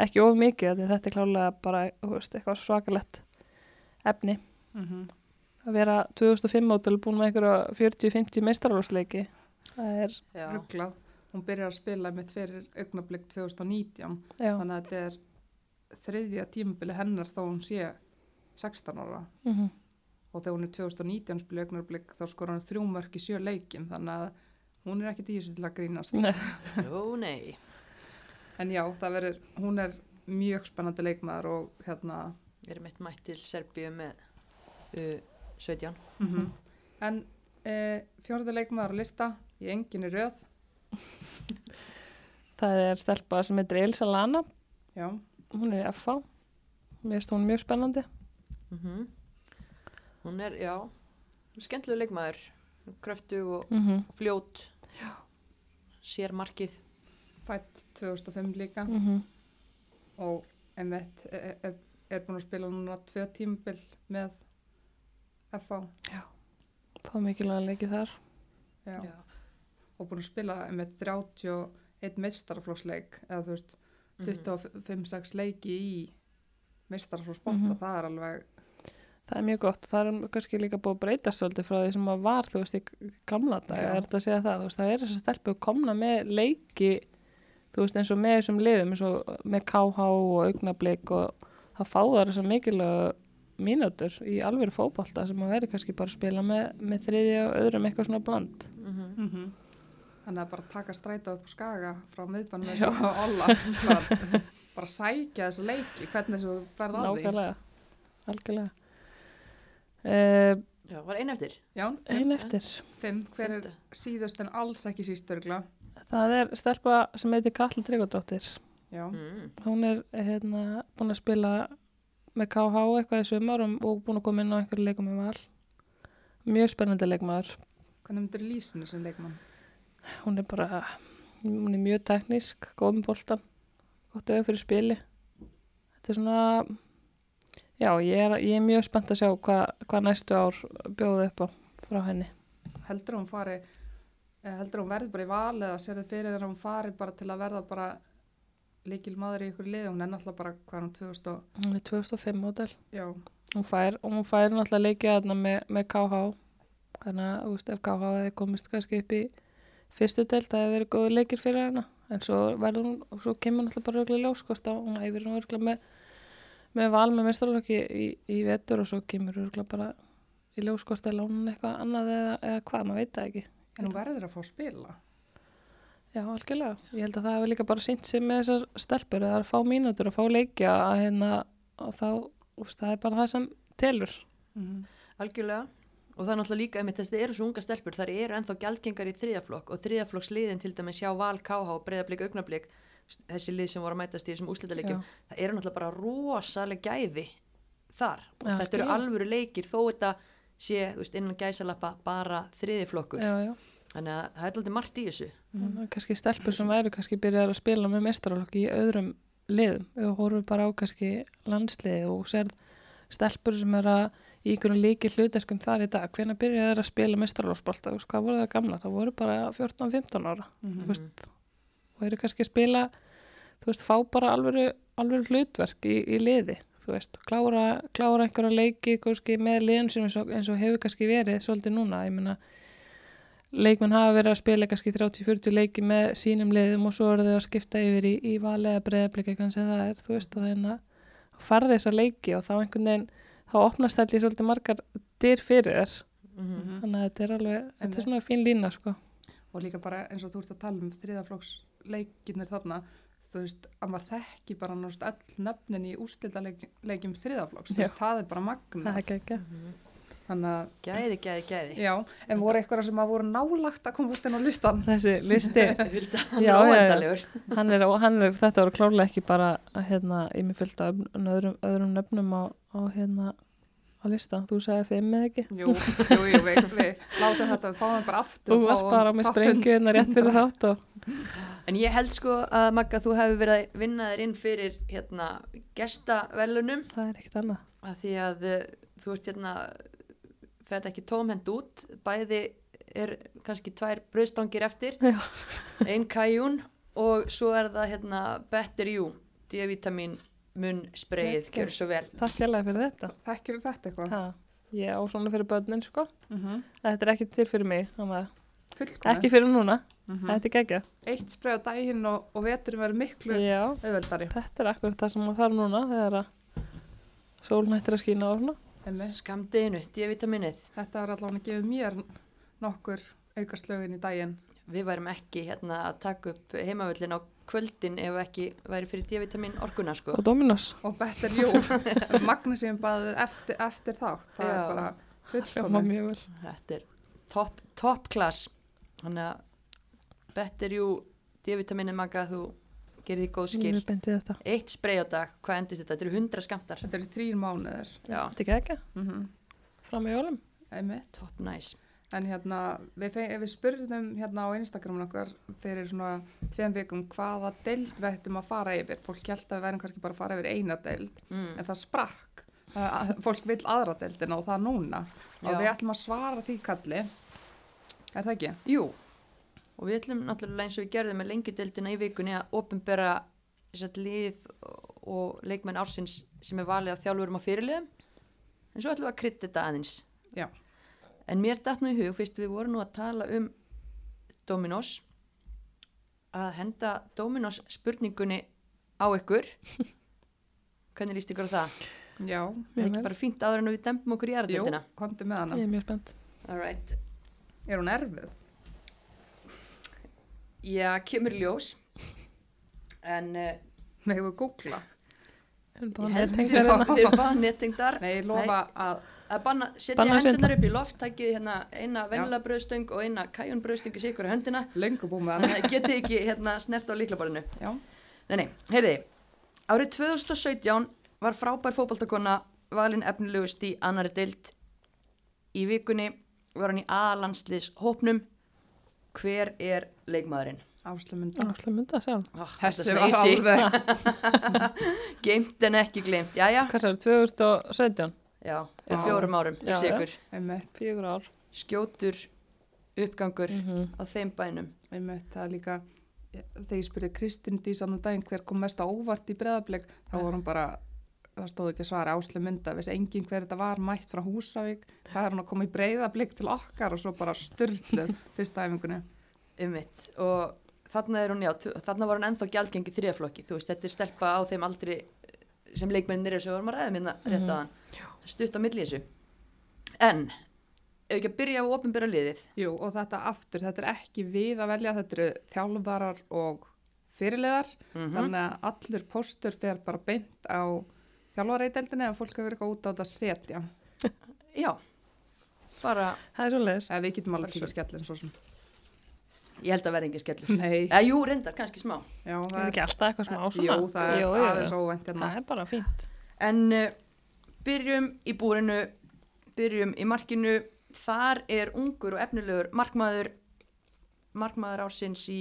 ekki of mikið af því að þetta er klálega bara veist, eitthvað svakalett efni. Mm að vera 2005 mótul búin með einhverja 40-50 meistarálsleiki það er, já, Rugglað. Hún byrjar að spila mitt fyrir augnablík 2019, já. þannig að þetta er þriðja tímabili hennar þó hún sé 16 ára. mm Og þegar hún er 2019 spila augnablík þá skor hann þrjú mörk í sjö leikim, þannig að hún er ekkert í þessu til að grínast. Nei. Ó, nei. En já, það verður, hún er mjög spennandi leikmaður og hérna, við erum eitt mætt til Serbíu með uh, 17 mm en e, fjórða leikmaður á lista í enginni röð, það er stelpa sem heitir Elsa Lana. Já, hún er í FH mér finnst hún mjög spennandi. Mm hún er, já skemmtilegu leikmaður kröftu og mm -hmm. fljót sér markið fætt 2005 líka Mm -hmm. og Emmett er, er, er búin að spila núna tvö tímabil með FH fá mikilvæg leiki þar já. Já. og búin að spila Emmett 31 meistaraflóksleik eða þú veist Mhm. 25-6 leiki í meistaraflóksbolta, Mhm. það er alveg það er mjög gott. Og það er kannski líka búið að breyta svolítið frá því sem það var þú veist í gamla dag Já. er þetta að segja það? Þú veist það er þess að stelpu komna með leiki þú veist eins og með þessum liðum eins og með KH og augnablik og það það fá þar þessar mikilvægu mínútur í alvöru fótbolta sem að veri kannski bara að spila með, með þriðja og öðrum eitthvað svona bland. Mhm. Þannig að bara taka stræta upp á skaga frá miðbann með Já. svo olla bara, bara sækja þessu leiki hvernig þessu ferð á því. Nákvæmlega. Algjörlega uh, Já, var einn eftir. Já, ein eftir. Fimm, hver er síðust en alls ekki sístörgla það er stelpa sem heitir Katla Tryggvadóttir. Já, mm. hún er hérna búin að spila með KH eitthvað í sumar og, búin að koma inn á einhverju leikum með val. Mjög spennandi leikmaður. Hvernig myndir lýsinu sem leikmann? hún er bara hún er mjög teknísk, góð með boltan gott auðvitað fyrir spili. Þetta er svona já, ég er, ég er mjög spennt að sjá hvað hva næstu ár bjóðu upp á frá henni. Heldur hún fari heldur hún verði bara í val eða sér þið fyrir þegar hún fari bara til að verða bara líkil maður í ykkur lið hún er náttúrulega bara hvað hún 2000 og hún er 2005 model já, hún fær, og hún fær náttúrulega leikja þarna með, með KH þannig að þú veist, ef KH hefði komist kannski upp í fyrstu deild það hefði verið góðu leikir fyrir hana. En svo verður hún, svo kemur náttúrulega bara örgulega ljóskost á, hún hefur hún örgulega með með val með mestarlokki í, í vetur og svo kemur örgulega bara í ljóskost að lána hún eitthvað annað eða, eða hvað, maður veit það ekki. En hún verður að fá að spila. Já, algjörlega. Ég held að það hefur líka bara sínt sig með þessar stelpur eða að fá mínútur og fá leikja að hérna og þá, úst, það er bara það sem telur. mm Algjörlega. Og það er náttúrulega líka einmitt þess að það eru svo unga stelpur þar eru ennþá gjaldgengar í þriðaflokk og þriðaflokksliðin til dæmis sjá val og breyðablík augnablík þessi lið sem voru að mætast í þessum úslitaleikjum það eru náttúrulega bara rosaleg gæði þar og Já, þetta eru alvöru leikir þó þetta sé veist, innan gæsalappa bara þriðiflokkur Já, já. þannig að það er alltaf margt í þessu Mm. Kannski stelpur sem væru kannski byrjar að spila með mestaralokki í öðrum liðum. Við horfum bara á kannski landsliði og serð stelpur sem er að í einhvern líki hluterkum þar í dag. Hvenær byrjar það að spila mestaralokksbolta? Hvað voru það gamla? Það voru bara 14-15 ára. -hmm. Þú veist, og eru kannski að spila þú veist, fá bara alvöru, alvöru hlutverk í, í liði þú veist, klára, klára einhverja leiki kannski, með liðin sem eins og, eins og hefur kannski verið svolítið núna, ég meina leikmenn hafa verið að spila kannski 30-40 leiki með sínum liðum og svo eru þau að skipta yfir í, í vali eða breyðablika kannski það er, þú veist, að það farði þessa leiki og þá einhvern veginn þá opnast það allir svolítið margar dyr fyrir þér, mm þannig að þetta er alveg þetta er svona fín lína, sko. Og líka bara eins og þú ert að tala um þriðaflokks leikinir þarna þú veist, að maður þekki bara náttúrulega all nöfnin í úrslitaleikjum þriðaflokks, þú veist, það er bara það magna er þannig að, Gæði, gæði, gæði. Já, en voru eitthvað sem að voru nálagt að komast inn á listan þessi listi Já, óendalegur hann er, hann er, þetta voru klárlega ekki bara að, hérna, ég mér fylgta öðrum, öðrum nöfnum á, á hérna á lista, þú sagði fimm eða ekki? Jú, jú, jú, við, við látum þetta, við fáum það bara aftur þú fáum bara með topp sprengju hérna rétt fyrir 100. þátt og En ég held sko að Magga þú hefur verið að vinna þér inn fyrir hérna gestavelunum það er ekkert annað. Að því að uh, þú ert hérna ferð ekki tómhend út. Bæði er kannski tvær bröðstangir eftir. Já. ein kajún og svo er það hérna Better You D-vitamin munn spreyið, Ok. gjör svo vel. Takk hérlega fyrir þetta. Þekkir þetta eitthvað. Ha, ég á svona fyrir börnin sko. Mm -hmm. þetta er ekki til fyrir mig ekki fyrir núna, Mhm. þetta er geggja eitt sprey á daginn og, og veturinn verður miklu auðveldari. Þetta er akkur það sem maður þarf núna þegar að sólnættir að skína og svona. Einmitt. Skamdeginu, D-vitaminnið þetta er allavega að gefa mér nokkur aukaslögin í daginn. Við værum ekki hérna að taka upp heimavöllin á kvöldin ef ekki væri fyrir D-vitamin orkuna sko. Og Dominos, og betur jú Magnúsíum baðið eftir, eftir þá það Já. er bara vel. Þetta er top, top class. Þannig að Better you D-vitaminin maga þú gerir því góð skil. Eitt spray á dag, hvað endist þetta? Þetta eru 100 skamtar þetta eru þrýr mánuðir. Já, þetta er geggja? Mm fram í jólum? Top nice. En hérna við, við spurðum hérna á Instagramun okkar fyrir svona tveim vikum hvaða deild við ættum að fara yfir. Fólk held að við verðum kannski bara að fara yfir eina deild mm. en það sprakk. Að, að fólk vil aðra deildina og það núna. Og Já. við ætlum að svara því kalli. Er það ekki? Jú, og við ætlum náttúrulega eins og við gerðum með lengjudeldina í vikunni að opinbera þessat lið og leikmenn ársins sem er valið af þjálfurum á fyrirliðum en svo ætlum við að krytta þetta aðeins Já. En mér datt nú í hug, fyrst við vorum nú að tala um Dominos að henda Dominos spurningunni á ykkur hvernig líst ykkur á það? Já, Er Mjög ekki bara fínt áður en við dempum okkur í jú, aðradildina? komdu með hana. Ég er mjög spennt. Alright. Er hún erfið? Já, kemur í ljós. En uh, Megum við googla? Við erum ég bara held nettengdar við hérna. við erum bara nettengdar. Nei, ég lofa að, að banna, setja hendunar upp í loft, takið hérna eina venjulega brauðstöng og eina kæjun brauðstöng í sikur hana. að getið ekki hérna snert á líklaborinu. Já, Nei, nei, heyriði, árið 2017 var frábær fótboltakona valin efnilegust í annari deild. Í vikunni var hann í aðlandsliðs hópnum. Hver er leikmaðurinn? áslumynda. Áslega mynda sjálf. Oh, Þessi var alveg, Geimt en ekki gleimt, jæja. Hvað er það, 2017? Já, Já. fjórum árum, Já, einmitt, Fjögur ár. Skjótur uppgangur Mm á þeim bænum. einmitt, það er líka, þegar ég spurði Kristín Dísan um daginn hver kom mest á óvart í breðablik, þá var hún bara, það stóð ekki að svara áslumynda, viss engin hver þetta var mætt frá Húsavík, það er hún að koma í breðablik til okkar og svo bara styrluð fyrsta æfingunni. Ummitt og þarna er hún, já, þarna var hún ennþá gjaldgengi þriðaflokki, þú veist, þetta er stelpa á þeim aldri sem leikmennir er svo varum að ræða minna rétt Mhm. að hann stutt á milli þessu. En, ef ekki að byrja á opinbera liðið, Jú, og þetta aftur, þetta er ekki við að velja, þetta eru þjálfarar og fyrirliðar, mm þannig að allur póstur fer bara beint á þjálfareideldinni ef fólk hefur eitthvað út á þetta að setja. já bara, Það er svo leiðis. Eða við getum alveg ekki skellin svo sem. ég held að verði engin skellur Nei, eða jú, reyndar, kannski smá já, Það það er ekki alltaf eitthvað smá svona. jú, það er aðeins óvænt hérna. Það er bara fínt. en uh, byrjum í búrinu byrjum í markinu þar er ungur og efnilegur markmaður markmaður ásins í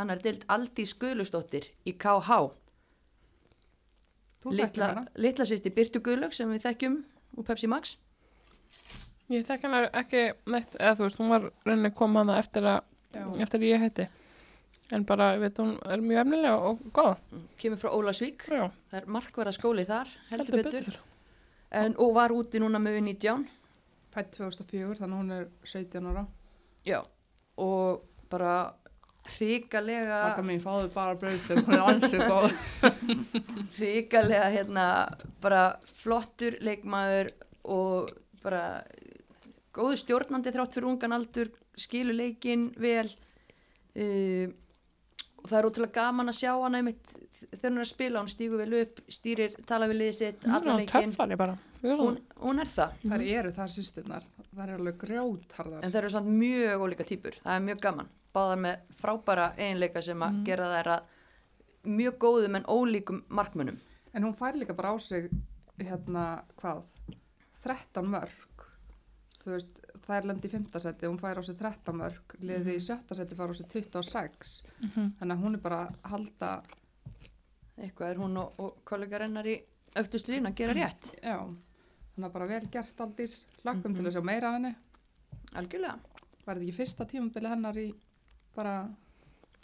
annar deild Aldís Guðlustóttir í KH litla, litla sýsti Byrtu Guðlög sem við þekkjum úr Pepsi Max Ég þekk hennar ekki neitt, eða þú veist, hún var rauninni kom hana eftir að, eftir að ég heiti. En bara, ég veit, hún er mjög efnilega og góð. kemur frá Ólasvík Já, það er markvara skóli þar heldur, heldur betur, betur. En, og var úti núna með 19 Pætt 2004, þannig að hún er 17 ára. já og bara hrikalega Marka mín fáðu bara brautum, hún er ansið góð. hrikalega hérna bara flottur leikmaður og bara góðu stjórnandi þrátt fyrir ungan aldur skilur leikinn vel uh, og það er ótrúlega gaman að sjá hana einmitt þegar hún er að spila, hún stígur vel upp stýrir, tala við liðið sitt, Hún. Hún, hún, er það, Þar eru þar sýsturnar, þar eru alveg grjótharðar. en það eru samt mjög ólíka típur, það er mjög gaman báðar með frábæra eiginleika sem að gera þær að mjög góðum en ólíkum markmönnum En hún fær líka bara á sig, hérna, hvað, 13 mörg. Þú veist, það er lendi í 5. seti, hún fær á sig 13 mörg, liði í 7. seti fær á sig 26. Mhm. Þannig að hún er bara að halda, eitthvað er hún og, og kollegar hennar í öftuslín að gera rétt já, þannig að bara vel gert aldís, hlakkum Mhm. til að sjá meira af henni. algjörlega, Var þetta ekki fyrsta tímabili hennar í bara,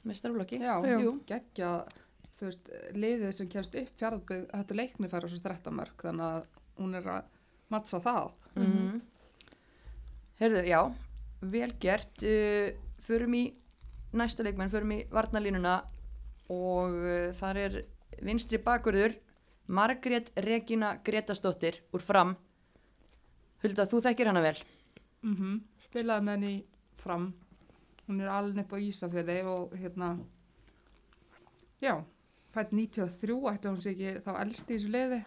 með starflokki já, Jú. geggja, þú veist, liðið sem kemst upp fjárðbyggð, þetta leikni fær á sig 13 mörg, þannig að hún er að mattsa það. mm Heyrðu, já, vel gert. Uh, Förum í næsta leikmenn, förum í varnalínuna og uh, þar er vinstri bakurður Margrét Regína Gretastóttir úr fram. Hulda, þú þekkir hana vel? Mm Spilaði með henni fram. Hún er alveg upp á Ísafjörði og hérna, já, fætt 93, ætti hún sig ekki þá elst í þessu liði.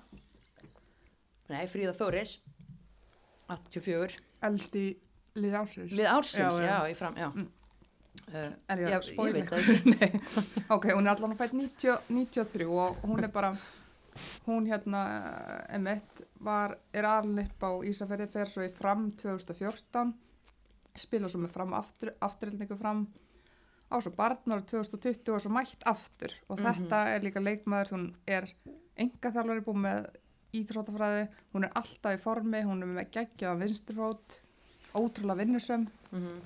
Nei, Fríða Þóris 84 Elst í liði ársins. Lið ársins, Já, já, já. í fram, já Mm. uh, Er ég að ég veit eitthvað? Ok, hún er allan fætt 90, 93 og hún er bara, hún hérna, emitt, var, er alveg upp á Ísafjörði, fer svo í fram 2014, spila svo með fram aftur, afturildingu fram, á svo barnar 2020 og svo mætt aftur og Mhm. þetta er líka leikmaður, hún er enga þjálfari búið með íþrótafræði, hún er alltaf í formi, hún er með geggjaðan vinsturfót, ótrúlega vinnusöm, mm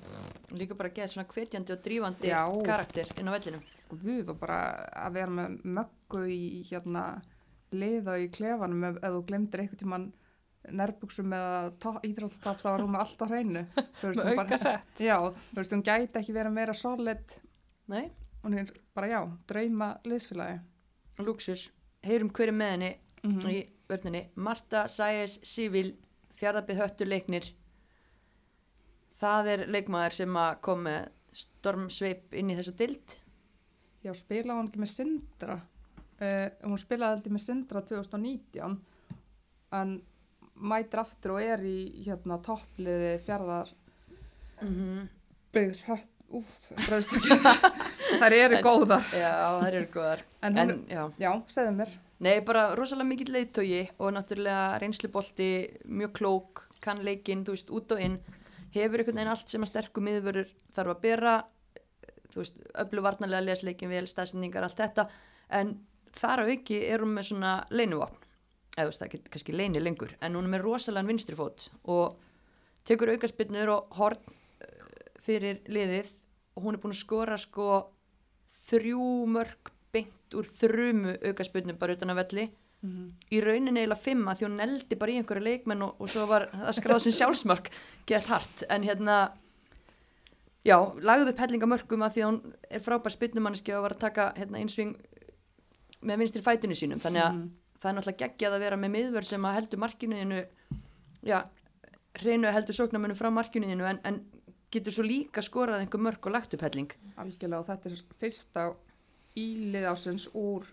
Líka bara geða svona hvetjandi og drífandi Já. karakter inn á vellinum guð og bara að vera með möggu í hérna liða í klefanum ef, ef þú glemdir einhvern tíman nærbuksum eða íþróttatopp þá var hún með allt á hreinu. Með auka sett. já, þú veist, hún gæti ekki vera meira solid. Nei, hún er bara já, drauma liðsfélagi. Luxus Heyrum hverju með henni Mhm. í vörninni. Marta Sæes Sivil fjárðabið höttur leiknir. Það er leikmaður sem að kom með stormsveip inn í þessa dild Já, spilaði hún ekki með Sindra. Uh, hún spilaði aldrei með Sindra 2019 en mætir aftur og er í hérna toppliði fjárðar mm -hmm. byggðs bræðist ekki. Þær eru góðar. já, það eru góðar En en, já, já, segðu mér. nei, bara rosalega mikill leiðtógi og náttúrulega reynslubolti mjög klók, kann leikinn þú veist, út og inn hefur einhvern veginn allt sem að sterkum miðvörur þarf að bera þú veist, öllu varnarlega lesleikin vel, stæsendingar, allt þetta en þar á ekki er hún með svona leinuvopn eða veist, það getur kannski leini lengur. En hún er með rosalega vinstri fót og tekur aukaspinnur og horn fyrir liðið. Og hún er búin að skora sko þrjú mörg beint úr þrumu aukaspinnum bara utan að velli. Mm í rauninni eiginlega fimm að því hún neldi bara í einhverju leikmenn og, og svo var það skráð sem sjálfsmark gett hart. En hérna já, lagði upp hellingamörkum að því að hún er frábær spinnumanniski og var að taka hérna, einsving með vinstri fætinu sínum. Þannig að Mhm. Það er náttúrulega geggjað að vera með miðvör sem að heldur markinuðinu já, hreinu heldur sóknarmönu frá markinuðinu en, en getur svo líka skorað einhver mörk og lagt upp helling. Algjörlega og þetta er fyrsta ílið ásins úr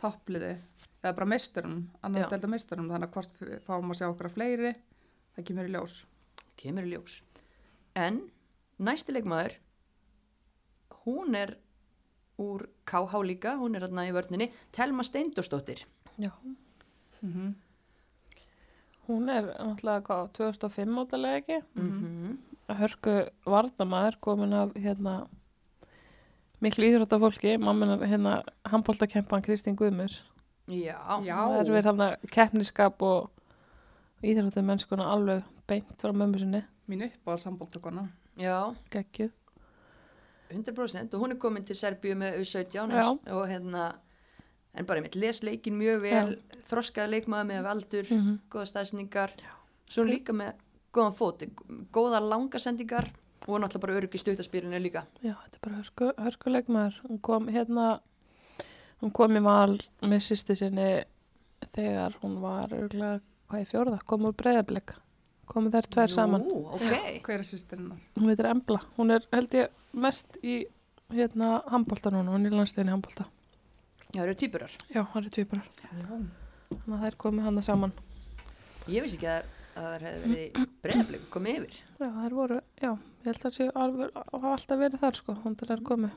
toppliði eða bara meisturum, annar delta meisturum þannig að hvort fáum að sjá okkar fleiri það kemur í ljós. Kemur í ljós. En næsti leikmaður hún er úr KH líka, hún er hérna í vörninni Telma Steindórsdóttir Já. mm -hmm. Hún er náttúrulega hvað, 2005 mótalega ekki. mm Hörku Vardamaður komin af hérna miklu íþróttafólki, mamma hérna handbóltakempan Kristín Guðmurs. já, Já. Það er við hérna keppniskap og íþróttamennskuna alveg beint frá mömmu sinni, mín uppáhald sambóltökuna já, geggjuð. 100% og hún er komin til Serbíu með U17 Já. eins, og hérna en bara einmitt les leikin mjög vel þroskaði leikmaður með aldur Mm -hmm. góða stæðsningar svo er líka með góðan fót góða langasendingar og náttúrulega bara öryggi stutaspýrinu líka Já, þetta er bara hörku, hörkuleikmaður. Hún kom hérna, hún kom í val með sýsti sinni þegar hún var örgulega, hvað í fjórða, kom úr breyðablik. Komu þær tvær saman. Nú, ok, hver er sýstirinnar? Hún veitir Embla. Hún er held ég mest í hérna handbólta núna, hún er í landstöðinni handbólta. Já, það eru týpurar Já, það eru tvíburar. Já. Þannig að þær komu hana saman. Ég vissi ekki að, að það hefði verið breyðaflik komið yfir. Já, þær voru, já, ég held að það sé alveg, hafa alltaf verið þar sko, hún komu.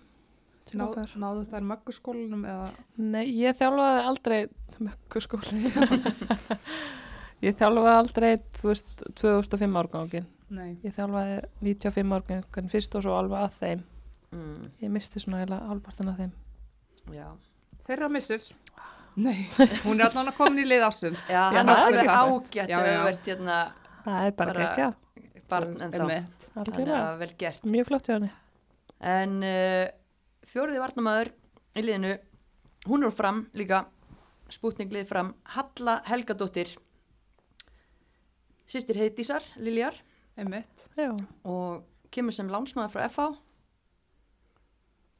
Til Ná, náðu þær mögguskólanum eða Nei, ég þjálfaði aldrei mökkuskóli Ég þjálfaði aldrei, þú veist, 2005 árgangin nei, Ég þjálfaði 95 árgangin fyrst og svo alveg að þeim Mm, Ég misti svona eiginlega hálfpartin að þeim já, þeirra missir. Nei, hún er allan að koma í lið ásins já Já, það er er ekki ágætt Já, að já. það verðt hérna Það er bara, bara ekki, barn en þá. Þannig að vel gert. Mjög flott hjá henni En uh, fjóriði varnamaður í liðinu, hún er fram líka, spútning lið fram, Halla Helgadóttir, sýstir heitísar, Liljar. Já, og kemur sem lánsmaður frá FH.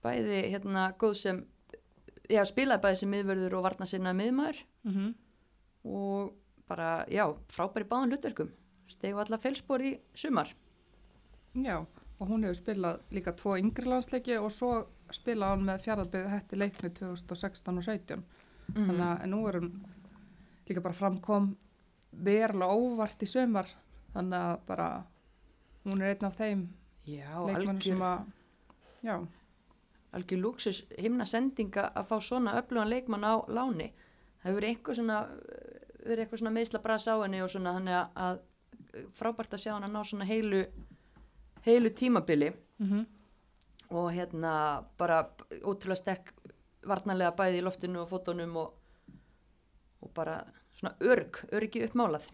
Bæði hérna góð sem, já spilaði bæði sem miðvörður og varna sinna miðmaður. Mm og bara, já, frábæri báðan hlutverkum stegu alla felspor í sumar Já, og hún hefur spilað líka tvo yngri landsleiki og svo spilaði hann með fjárðarbyrði hætti leikni 2016 og 17. Mhm. Þannig að nú er hún líka bara framkom verulega óvart í sumar. Þannig að bara hún er einn af þeim já, leikmennu algjör, sem að, já, algjör luxus himna sendinga að fá svona öflugan leikmann á láni. Það hefur verið eitthvað svona verið eitthvað svona meðsla bras á henni og svona þannig að, að frábært að sjá hann að ná svona heilu heilu tímabili. Mm og hérna bara ótrúlega sterk varnarlega bæði í loftinu og fótunum og, og bara svona örg, örgi uppmálað.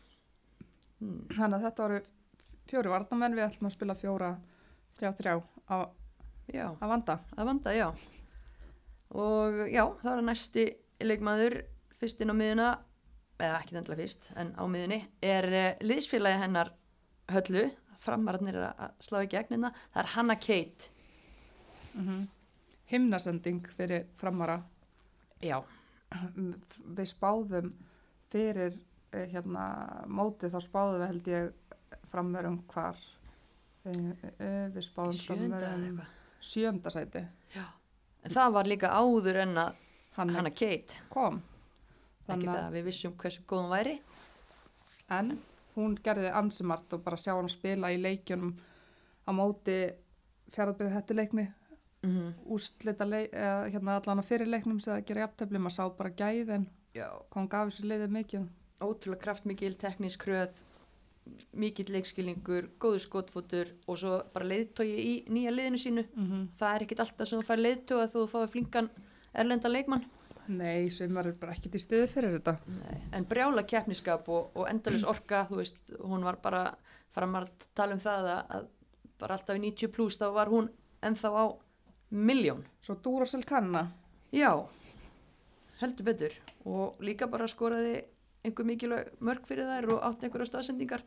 Mm. þannig að þetta voru fjóri varnamenn, við ætlum að spila fjóra, þrjá, þrjá á, já, að vanda. að vanda, já. Og já, það var næsti leikmaður fyrst inn á miðuna eða ekki endilega fyrst, en á miðunni er uh, liðsfélagi hennar höllu, framararnir að slá í gegnina, það er Hanna Kate. Mm Himnasending fyrir framara. já, Við spáðum fyrir eh, hérna mótið þá spáðum við held ég framverum hvar. Uh, uh, við spáðum Sjönda eða framverum eitthvað. sjönda sæti En það var líka áður en að hann hana Kate, kom. Þannig að- það að við vissum hversu góð hún væri. en hún gerði ansimart og bara sjá hann spila í leikjunum á móti fjaraðbyggði hættileikni Mm úrslita leik, eða, hérna allan á fyrirleiknum sem að gera jafntefli, maður sá bara gæðin. Hvað hann gaf þessu liðið mikið. Ótrúlega kraftmikil, teknísk hröð, mikill leikskilningur, góður skotfótur og svo bara leiðtogi í nýja liðinu sínu. mm -hmm. Það er ekkit alltaf sem þú fær leiðtoga þú fáið flinkan erlenda leikmann. Nei, sem var bara ekkert í stuði fyrir þetta Nei. En brjála keppniskap og, og endalus orka, þú veist, hún var bara, fara maður að tala um það að, að bara alltaf í 90 pluss þá var hún ennþá á miljón. Svo Duracell kanna Já, heldur betur og líka bara skoraði einhver mikilvæg mörg fyrir þær og átti einhverja staðsendingar.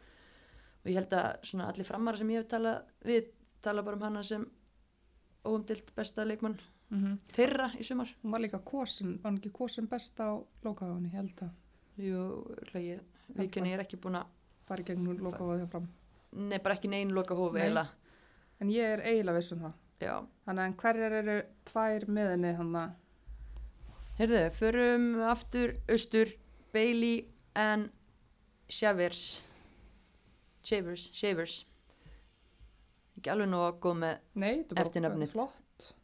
Og ég held að svona allir framara sem ég hef talað við tala bara um hana sem óumdilt besta leikmann mm þeirra í sumar. Hún var líka kosin, var hún ekki kosin best á lokaðunni, ég held að? Jú, viðkynni ég er ekki búin að fara í gegnum lokaðuði fram. Nei, bara ekki neinn loka hófi Nei. eiginlega. En ég er eiginlega viss um það. Já, Þannig en hverjar eru tvær miðinni þannig að heyrðu, förum aftur austur, Bailey and Shavers Shavers, Shavers ekki alveg nú að góð með Eftirnafnið.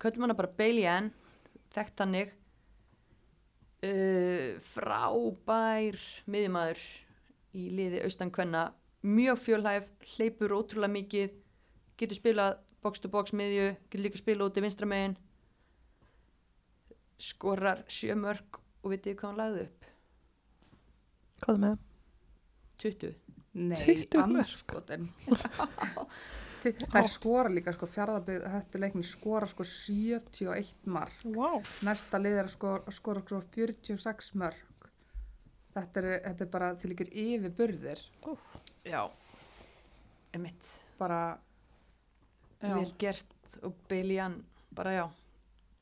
köllum hana bara Bailey Ann þekkt hannig uh, frábær miðjumæður í liði austan kvenna. Mjög fjölhæf, hleypur ótrúlega mikið. Getur spilað box to box miðju, getur líka spilað út í vinstra megin. Skorar sjö mörg og vitið hvað hann lagði upp Hvað er með? 20 Nei, 20 mörk. anskotin Það skora líka sko fjárðabið hættu leikni skora sko 71 mark. Wow. Næsta lið er að skora, skora sko 46 mörg Þetta er, þetta er bara til ykkur yfir burðir já, emitt bara já. vel gert og Bailey Ann bara já,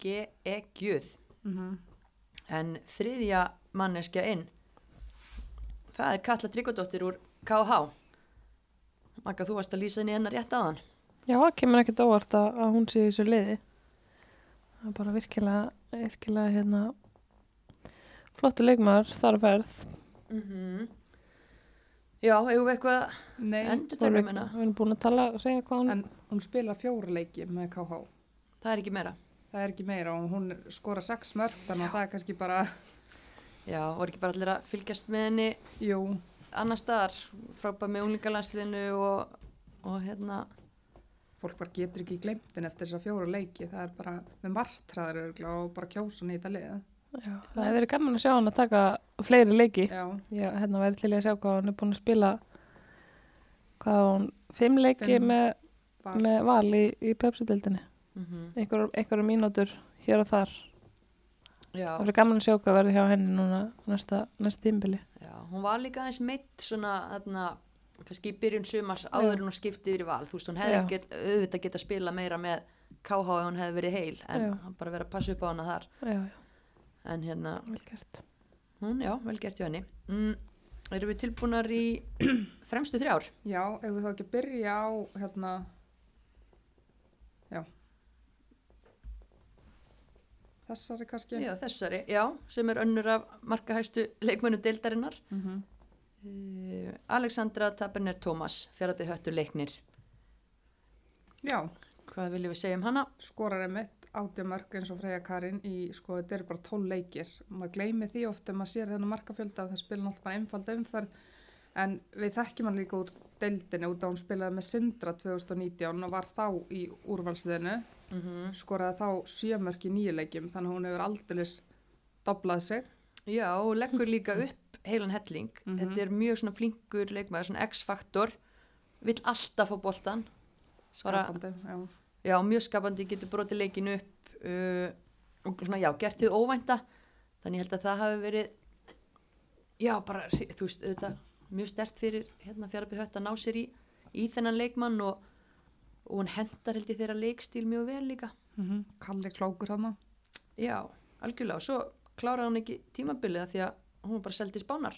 ge-gjuð Mm En þriðja manneskja inn, það er Katla Tryggvadóttir úr KH. Maka, þú varst að lýsa henni hennar rétt aðan. Já, það kemur ekkert óvart að, að hún sé í þessu liði. Það er bara virkilega, virkilega hérna, flottu leikmaður þar að verð. Mm -hmm. Já, eigum við eitthvað að Nei, endur Við taka erum, um hennar? við erum búin að tala, segja hvað hún... en hún spila fjóra leiki með KH Það er ekki meira. Það er ekki meira og hún skora 6 mörg þannig að það er kannski bara Já, voru ekki bara allir að fylgjast með henni Jú, annar staðar, frábæð með unglingalandsliðinu og, og hérna, fólk bara getur ekki glemt henni eftir þessa fjóra leiki það er bara með margtræður og bara kjósa hann í þetta lið Já, það hefur verið gaman að sjá hann að taka fleiri leiki. Já, Já, hérna væri til í að sjá hvað hann er búin að spila, hvað hún, fimm leiki Fimm. með, bara með val í, í Pepsi-dildinni. mm Einhver, einhverja mínútur hér og þar. Já, Það verið gaman að sjá hvað verður hjá henni núna næsta, næsta tímbili. já, hún var líka aðeins meitt svona, hérna, kannski í byrjun sumars áður en hún skipti yfir val. Þú veist, hún hefði get, auðvitað geta spila meira með KH ef hún hefði verið heil, en Já. hann bara verið að passa upp á hana þar. Já, já, En hérna, vel gert. hún, já, vel gert hjá henni. Mm, erum við tilbúnar í fremstu þrjár? Já, ef við þá ekki að byrja á hérna Já Þessari kannski Já, þessari, já, sem er önnur af markahæstu leikmönu deildarinnar. mm -hmm. Uh, Alexandra Taberner Thomas, fjaraðið höttu leiknir. Já, Hvað viljum við segja um hana? skorar einmitt átjamörk eins og Freyja Karin í sko, þetta eru bara tól leikir maður gleymi því oft ef maður sér þennan markafjölda að það spila náttúrulega bara einfalda umferð en við þekkjum hann líka úr deildinni út að hún spilaði með Sindra 2019 og var þá í úrvalsliðinu Mm -hmm. skoraði þá sjömörk í nýju leikjum þannig að hún hefur aldeilis doblað sig Já, og leggur líka upp heilan helling. Mhm. Þetta er mjög svona flinkur leikmaður, svona X-faktor, vill alltaf fá boltan. Skapandi, já. já, mjög skapandi, getur brotið leikin upp uh, og svona, já, gert þið óvænta. Þannig ég held að það hafi verið, já, bara, þú veist, þetta mjög stert fyrir hérna fjaraðið hött að ná sér í, í þennan leikmann og, og hún hendar held ég þeirra leikstíl mjög vel líka. Mm Kalli klókur hann Já, algjörlega. Og svo kláraði hún ekki tímabilið af því að hún bara seldi spánar.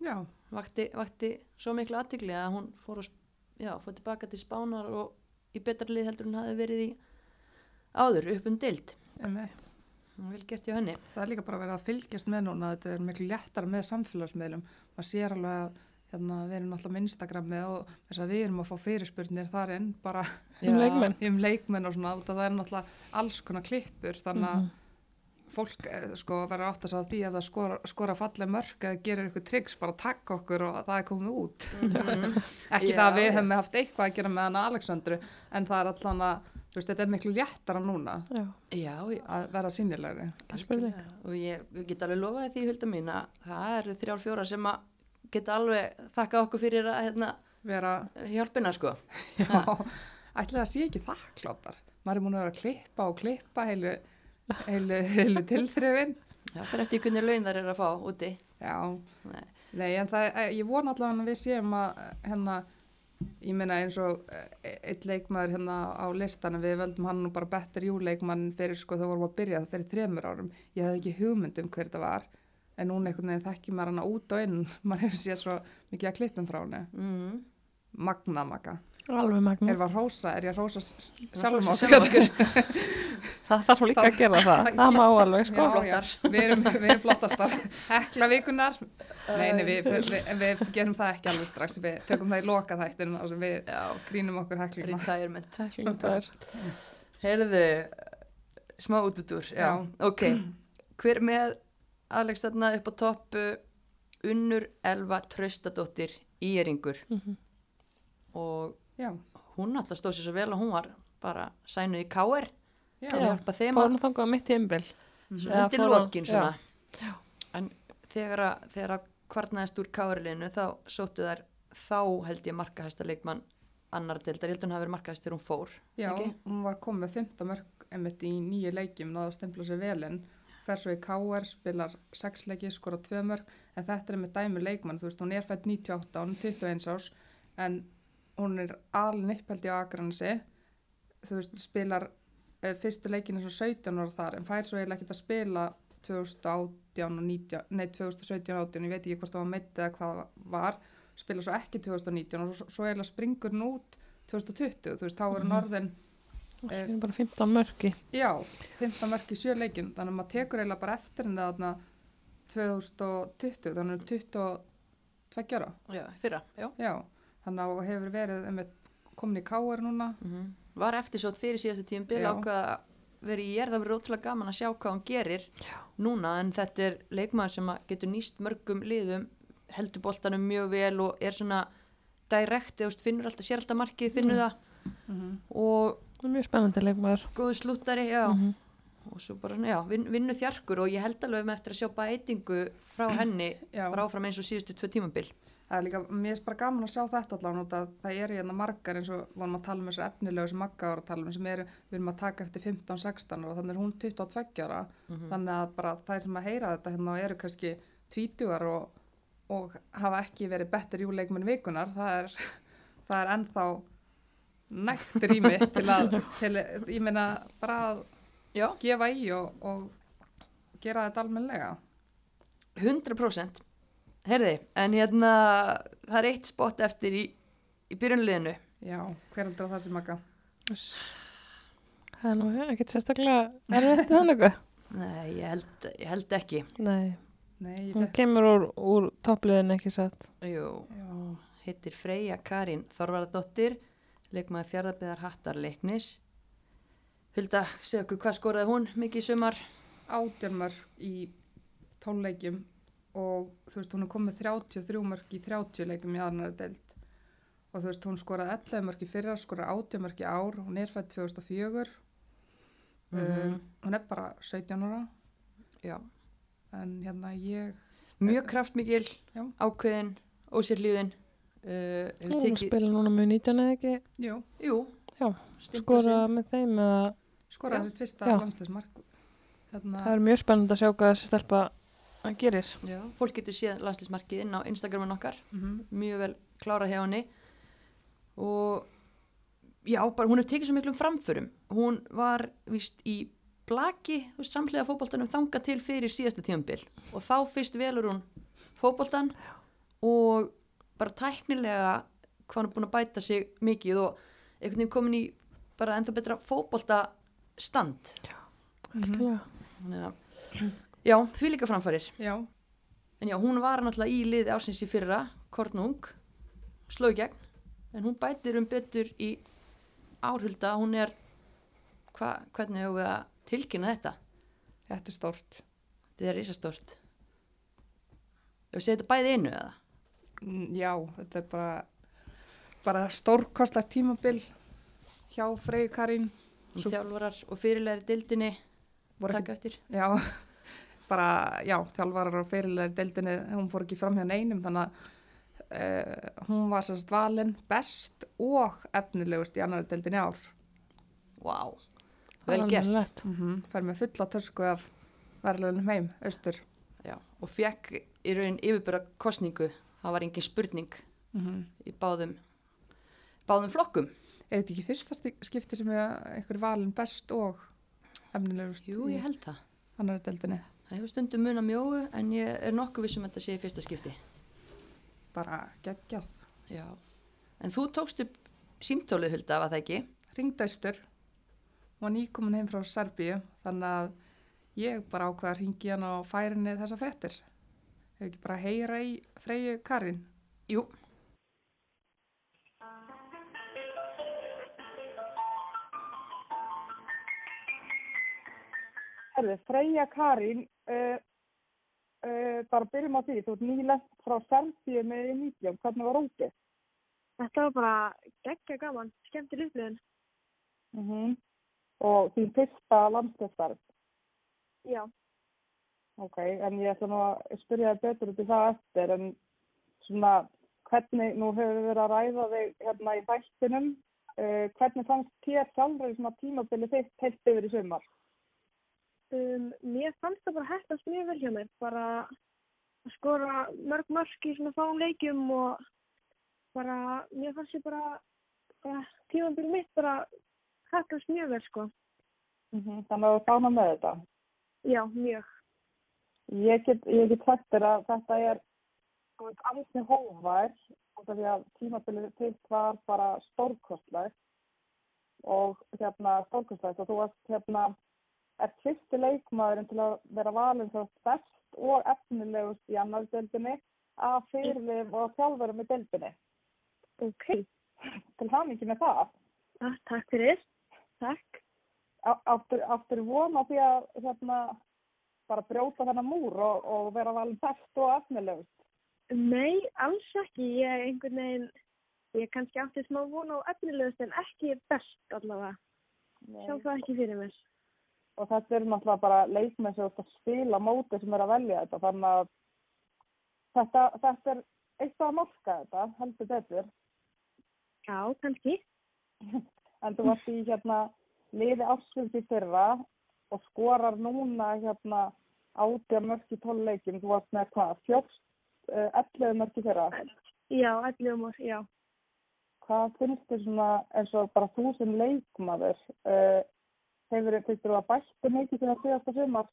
Já, vakti, vakti svo miklu aðtigli að hún fór, sp- já, fór tilbaka til spánar og í betra lið heldur hún hafi verið í áður upp um dild einmitt. Vel gert hjá henni Það er líka bara verið að fylgjast með núna, þetta er miklu léttara með samfélagsmiðlum. Maður sér alveg að hérna, við erum alltaf með Instagrami og þess að við erum að fá fyrirspurnir þar inn bara Um leikmenn. um leikmenn og svona, það er náttúrulega alls konar klippur, þannig að fólk eh, sko verður átt að segja því að það skora, skora falleg mörg eða gerir ykkur tryggs, bara takka okkur og það er komið út. Ekki Já, það að við hefum haft eitthvað að gera með hana Aleksandru, en það er allan að, þú veist, þetta er miklu léttara núna Já, já, já að vera sínilegri. og ég, ég get alveg lofaði því hulda mín að það eru þrjár fjóra sem að geta alveg þakka okkur fyrir að hérna, Vera, hjálpina sko já, ætli það sé ekki þakkláttar. Maður er múin að vera að klippa og klippa heilu, heilu, heilu tilþrifin. já, fyrir eftir hvernig laun þar er að fá úti Já, Nei. nei, en það, ég vona allavega að við séum að hérna, ég meina eins og eh, eitt leikmaður hérna á listanum, við völdum hann nú bara betur júleikmann fyrir sko þegar vorum að byrja það fyrir þremur árum. Ég hefði ekki hugmynd um hver þetta var, en núna einhvern veginn þekki maður hana út og inn, maður hefur séð svo mikið að klippum frá henni. mm. Magna maga. Alveg magna. Er var rósa, er ég að Hrósa sjálfum sjálfum okkur? Það þarf líka að gera það. Það má alveg, sko. Já, já, við erum, við erum flottastar hekla vikunar nei, nei, við, við, við gerum það ekki alveg strax við tökum það í loka þættin þar sem við já, grínum okkur er. heyrðu, smá útutúr já. Já. ok, hver með Alex þarna upp á toppu Unnur Elva Traustadóttir Íringur Mhm. og já, hún alltaf stóð sér svo vel og hún var bara sænuð í káer já, til að hjálpa þeim Fór að hann þangað mitt. Eða undir fór hann- lokin svona. En þegar að, þegar að kvartnaðist úr káerlinu þá sóttu þær þá held ég markahæsta leikmann annar deildar, ég held hún hafi verið markahæst þegar hún fór já ekki? hún var komið 15 mörg einmitt í nýju leikjum, náða að stempla sér velinn fer svo í KR, spilar 6 leiki, skora 2 mörg en þetta er með dæmi leikmann, þú veist, hún er fætt 98, hún er 21 árs en hún er aln upphældi á Akranesi. Þú veist, spilar fyrstu leikinu svo 17 ára þar en fær svo eiginlega ekki að spila 2018 og 19, nei 2017 og 18, ég veit ekki hvort það var meitt eða hvað var, spila svo ekki 2019 og svo, svo eiginlega springur hún út 2020, þú veist, þá er hún orðin Það er bara 15 mörki. já, 15 mörk í sjö leikjum þannig að maður tekur eiginlega bara eftir henni þarna 2020, þannig að 22 ára. Já, fyrra, já. Já, þannig að hefur verið komin í káar núna. Mm var eftir svo fyrir síðasta tíum bil Já. ákvað að vera í ég það verið ótrúlega gaman að sjá hvað hún gerir Já. núna en þetta er leikmaður sem getur nýst mörgum liðum heldur boltanum mjög vel og er svona direkt, eða þú veist, finnur alltaf, sér alltaf markið, finnur það mm og Það er mjög spennandi leikmaður. góðu slúttari, já Mhm. og svo bara, svona, já, vin, vinnu þjarkur og ég held alveg með eftir að sjá bætingu frá henni Já. bara áfram eins og síðustu tvö tímabil það er líka, mér er bara gaman að sjá þetta allavega það eru hérna margar eins og vorum að tala um þessu efnilegu sem Magga var að tala um sem eru, við erum að taka eftir 15-16 ára þannig er hún 22 ára. Þannig að bara þær sem að heyra þetta hérna eru kannski 20 og, og hafa ekki verið betur júleikmenn vikunar það er, það er ennþá nægt rými til að, til, ég meina bara að já, gefa í og, og gera þetta almennilega. 100% herði, en hérna það er eitt spott eftir í, í byrjunliðinu já, hver heldur að það sem Magga Það er nú ekkert sérstaklega erfitt þannig eitthvað. Nei, ég held, ég held ekki. Nei, Nei, hún fekk, kemur úr, úr toppliðin ekki satt. Jú, já, heitir Freyja Karín Þorvaradóttir, leikmaði fjárðarbyðar hattarleiknis. Hulda, segja okkur hvað skoraði hún mikið í sumar? átjörmörk í tónleikjum og þú veist, hún er komið 33 mörk í 30 leikum í aðnari deild og þú veist, hún skoraði 11 mörk í fyrra, skoraði 18 mörk í ár, hún er fætt 2004 Mhm. um, hún er bara 17 ára Já. en hérna ég Mjög kraftmikil, Já. ákveðin, ósérlíðin. Uh, hefur Hún tekið, spila núna með 19 eða ekki. jú, jú, Já, stimpla skora sinn. með þeim eða skoraði sitt fyrsta landsleismark hérna, það er mjög spennandi að sjá hvað þessi stelpa að gerir. Já. Fólk getur séð landslýsmarkið inn á Instagramin okkar. mm mjög vel klára hjá henni og já, bara hún hefur tekið svo miklum framförum hún var vist í blaki, þú veist, samhliða fótboltanum þanga til fyrir síðasta tímabil og þá fyrst velur hún fótboltan og bara tæknilega hvað hann er búin að bæta sig mikið og einhvern veginn komin í bara ennþá betra fótbolta stand Algjörlega. Þannig að, já, því líka framfærir Já, en já, hún var náttúrulega í liði ásins í fyrra Kornung, sló í gegn. En hún bætir um betur í árhulda, hún er hva, hvernig hefur við að tilkynna þetta? Þetta er stórt. þetta er risastort Ef við segja þetta bæði einu eða? Mm, Já, þetta er bara, bara stórkostlegt tímabil hjá Freyju Svo- þjálfarar og fyrirlegri dildinni taka eftir. Já, bara, já, þjálfarar og fyrirlega deildinni, hún fór ekki fram hjá neinum, þannig að uh, hún var sérst valin best og efnilegust í annari deildinni ár. Vá, vel gert. Mm -hmm. Fær með fulla törsku af verðlunum heim, austur. já, og fekk í raun yfirbyrða kostningu það var engin spurning Mm í báðum báðum flokkum Er þetta ekki fyrsta skipti sem er einhver valin best og efnilegust Jú, ég held það annari deildinni? Það hefur stundum mun að mjóu en ég er nokkuð vissum að þetta sé í fyrsta skipti. Bara geggjað. Já. En þú tókst upp símtólið hulda, var það ekki? Ringdaustur, hún var nýkomin heim frá Serbíu, þannig að ég bara ákveða að ringi hann á færinni þessa fréttir. Hefur ekki bara heyra í Freyju Karin? Jú. Freyja Karín, uh, uh, bara byrjum á því, þú ert nýlegt frá Serbíu með nýtjum, hvernig var úti? Þetta var bara geggja gaman, skemmtileg upplifun. Mm Og þín fyrsta landslöfstarf, Já, ok, en ég ætla nú að spyrja þér betur út í það eftir, en svona, hvernig, nú hefur við verið að ræða þig hérna í þættinum, uh, hvernig fannst þér sjálfur svona tímabili þitt heilt yfir í sumar? Um, mér fannst það bara hættast mjög vel hjá mér, bara að skora mörg mörg í svona fáum leikjum og bara, mér fannst ég bara, bara tímabili mitt bara hættast mjög vel sko. Mm Þannig að þú stána með þetta. Já, mjög. Ég get, ég get þér að þetta er hófær út af því að tímabilið þitt var bara stórkostlegt og hérna stórkostlegt og þú varst hérna er fyrsti leikmaðurinn til að vera valin svo best og efnilegust í annar deildinni að fyrirlif og þjálfurum í deildinni. Ok, Til hamingi með það. ah, takk fyrir. Takk. Áttur, áttur von á því að hérna bara brjóta þennan múr og, og vera valin best og efnilegust. Nei, alls ekki. Ég einhvern veginn, ég kannski átti smá von á efnilegust en ekki best allavega. Sjá það ekki fyrir mér. Og þetta eru náttúrulega bara leikmenn sem ert að spila móti sem er að velja þetta þannig að þetta, þetta er eitthvað að marka þetta heldur betur Já, kannski. en þú varst í hérna liði ársfylg í fyrra og skorar núna hérna átja mörg í tóluleikin þú varst með hvað, uh, 11 mörg í fyrra Já, 11 árs, já. hvað finnst þér svona eins og bara þú sem leikmaður uh, hefur finnst þér að bættu mikið sem að síðasta sumar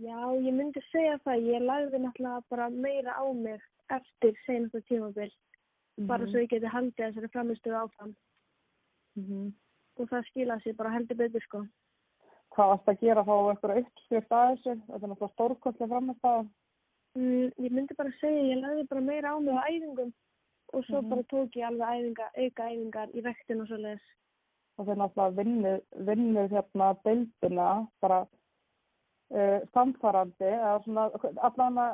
Já, ég myndi segja það. Ég lagði náttúrulega bara meira á mig eftir senasta tímabil. Bara svo ég geti haldið þessari framistuðu áfram. Mhm. Og það skila sér bara heldur betur, sko. hvað varst að gera þá eitthvað uppskrift að þessu þetta er náttúrulega stórkostlega framist að Mm, ég myndi bara segja, ég lagði bara meira á mig á æfingum. Og svo Mhm. bara tók ég alveg æfinga, auka æfingar í rektin og svo leiðis. Og þeir náttúrulega vinnur, vinnur hérna deildina bara uh, samfarandi eða svona allan að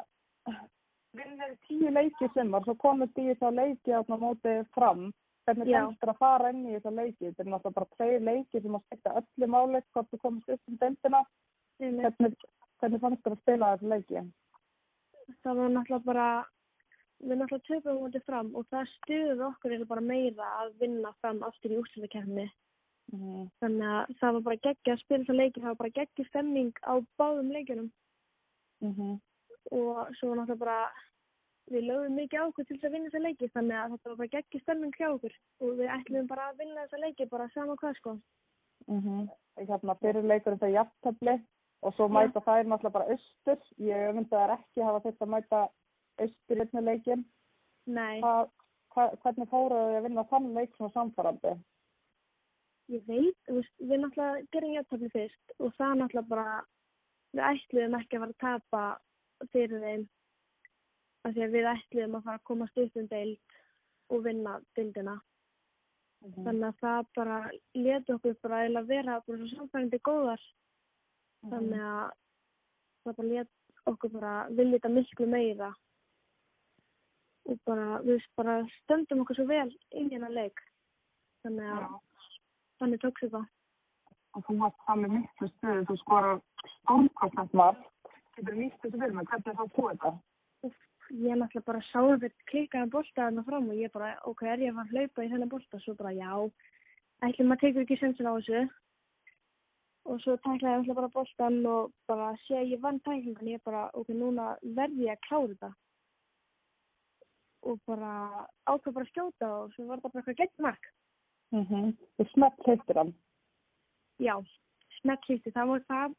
vinnur tíu leiki sumar svo komist í þess að leiki á móti fram. Hvernig fannst þér að fara inn í þess að leiki? Þetta er náttúrulega bara tveir leiki sem að skipta öllu máli hvort þú komist upp um deildina. Hvernig, hvernig fannst þér að spila þessu leiki? Það var náttúrulega bara, við náttúrulega töfum mútið fram og það stuði okkur eiginlega bara meira að vinna fram aftur í úrslutakefni. Mm. Þannig að það var bara geggja að spila það leiki, það var bara geggja stemming á báðum leikjunum. Mm og svo var náttúrulega bara við lögum mikið á okkur til þess að vinna þessa leiki þannig að þetta var bara geggjur stemming hjá okkur og við ætlum bara að vinna þessa leiki bara sama hvað sko Mm hérna, fyrir leikurinn það jafntefli og svo mæta þær náttúrulega bara austur. Ég myndi þær ekki hafa þurft að mæta austur hérna leikin. Nei, Hva, hva, hvernig fóruðu þið að vinna þann leik svona samfærandi? Ég veit, veist, við náttúrulega gerum játtöfli fyrst og það náttúrulega bara, við ætluðum ekki að fara að tapa fyrir þeim af því að við ætluðum að fara að komast upp um deild og vinna deildina. Þannig að það bara leti okkur bara eiginlega vera bara svo samfærandi góðar. Þannig að það bara let okkur bara vilja þetta miklu meira. Og bara, við bara stöndum okkur svo vel inn í hennar leik. Þannig að þannig tókst þetta. Og þú varst það með miklu stöðu, þú skorar stórkostnætt marg. Getur þú líst þessu mig, hvernig þá þú þetta? Ég náttúrulega bara sáði klikkaði bolta þarna fram og ég bara, ok, er ég að fara að hlaupa í þennan bolta? Svo bara, já, ætlum maður tekur ekki sensin á þessu. Og svo tæklaði ég náttúrulega bara boltan og bara sé ég vann tæklingan, ég bara, ok, núna verði ég að klára þetta. Og bara ákvað bara að skjóta og svo var þetta bara eitthvað gett mark. Mm -hmm. Þú smett heitir hann. Já, smett hlýtti, það það,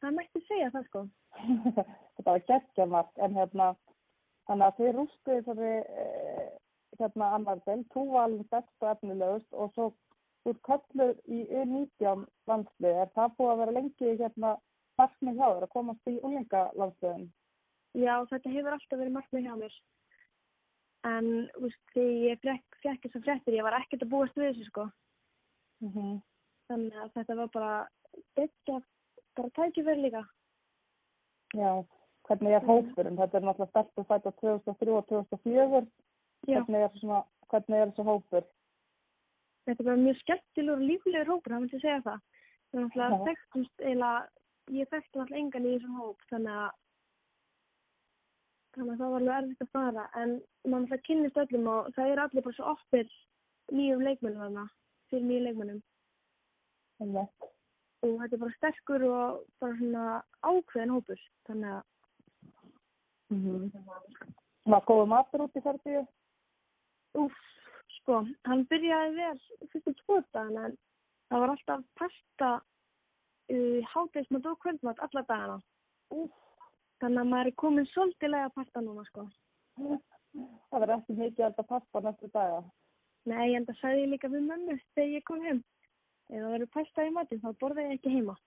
það mætti segja það sko. þetta var geggjamark en hérna þannig að þið rústuði þessari eh, hérna annar del, þú alveg best og efnilegust og svo þú ert kallur í U19 landslið, er það búið að vera lengi hérna markmið hjá þér að komast í úlinga landsliðin? Já, þetta hefur alltaf verið markmið hjá mér. En, veist, þegar ég frekk, frekk þessar fréttir, ég var ekkert að búast við þessu, sko. Mm -hmm. Þannig að þetta var bara, þetta, bara tækifæri líka. Já, hvernig er hópurinn? Þetta er náttúrulega stelpur fætt á 2003 og 2004. Já, Hvernig er, svona, hvernig er þessi hópur? þetta er bara mjög skemmtilegur og líflegur hópur, það myndi segja það. Það er náttúrulega eiginlega, ég þekktum alltaf engan í þessum hóp, þannig að, þannig að það var alveg erfitt að fara. En maður náttúrulega kynnist öllum og það eru allir bara svo oppir nýjum leikmennum þarna, fyrir nýjum leikmennum. Einmitt. og þetta er bara sterkur og bara svona ákveðin hópur þannig að Mm -hmm. Var góðu matur út í Serbíu? úf, sko, hann byrjaði vel fyrstu tvo dagana en það var alltaf pasta uh, hátegismat og kvöldmat alla dagana úf, þannig að maður er komin svolítið lega pasta núna sko. Það verður ekki mikið að þetta pasta næstu daga. nei, en það sagði ég líka við mömmu þegar ég kom heim. Ef það verður pasta í matinn þá borða ég ekki heima.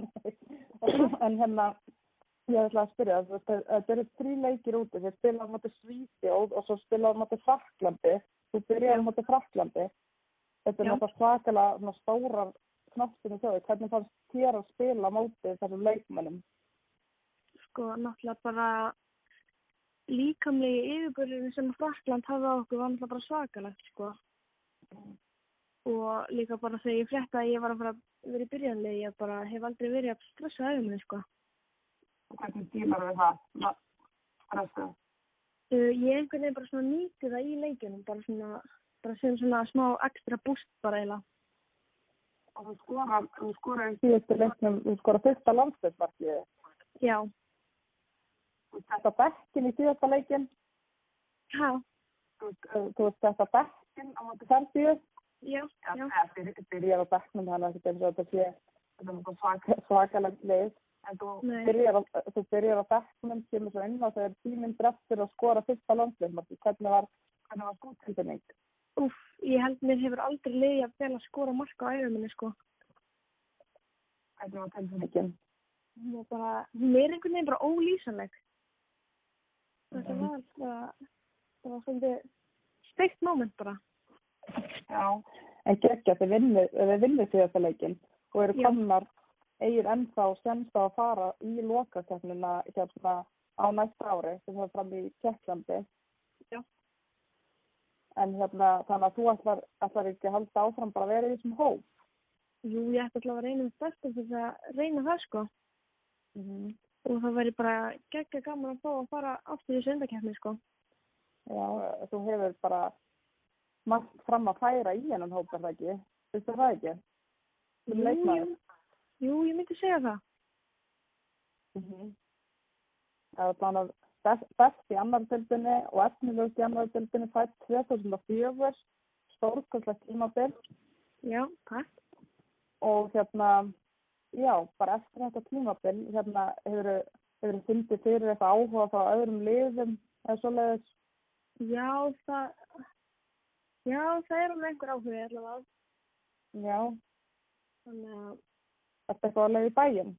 En hérna, ég ætla að spyrja, þetta eru þrý leikir úti, þeir spila á móti Svíþjóð og svo spila á móti Fraklandi, þú byrjaði á móti Fraklandi, þetta er náttúrulega svakalega stórar knappinu þjóði, hvernig fannst þér að spila á móti þessum leikmennum? Sko, náttúrulega bara líkamlegi yfirbörðinu sem Frakland hafði á okkur var náttúrulega bara svakalegt, sko. Og líka bara þegar ég frétta að ég var að fara að vera í byrjanlegi, ég bara hef aldrei verið að stressa aðeins minni, sko. Hvernig dílar við það? Stressu? Uh, ég einhvern veginn bara svona nýtti það í leikjunum, bara svona, bara sem svona smá ekstra búst bara eiginlega. Og þú skorar, þú skorar í síðustu leiknum, þú skorar fyrsta landsleikmarkið, Já, þú setta bekkin í síðasta leikin, ha, þú, þú setta bekkin á móti Serbíu, já, já, byrjar á bekknum hann ekki eins og þetta sé þetta er svaka, svakalegt lið. En þú byrjar, á, þú byrjar á bekknum kemur svo inn og þegar tíminn dreftur að skora fyrsta landsleikmarki hvernig var, var góð tilfinning úf, ég held mér hefur aldrei leiði að vel að skora marka á æfum minni, sko. hvernig var tilfinningin? Hún er einhvern veginn bara ólýsanleg. Þetta var bara, það var svolítið steikt moment bara. já en geggja þið þið vinnið síðasta leikin og eru komnar eigir ennþá semst á að fara í lokakefnina hérna á næsta ári sem það fram í Tjekklandi Já. en hérna þannig að þú ætlar, ætlar ekki að halda áfram bara að vera í þessum hóp Jú, ég ætti alltaf að reyna besta til þess að reyna það sko. Mhm. Og það væri bara geggja gaman að fá að fara aftur í söndakeppni sko. Já, þú hefur bara margt fram að færa í hennan hóp, er það ekki? Vistu það ekki? Jú, jú, jú, ég myndi segja það. Mhm. Það er þannig að best, best í annar tildinni og efnilegust í annar tildinni fætt 2004, stórkostlegt tímabil Já, takk. og hérna, já, bara eftir þetta tímabil, hérna hefur hefur fundið fyrir eitthvað áhuga frá öðrum liðum eða svo leiðis. Já, það, já, það er með einhver áhuga allavega. Já, Þannig að þetta er eitthvað að leiða í bæinn.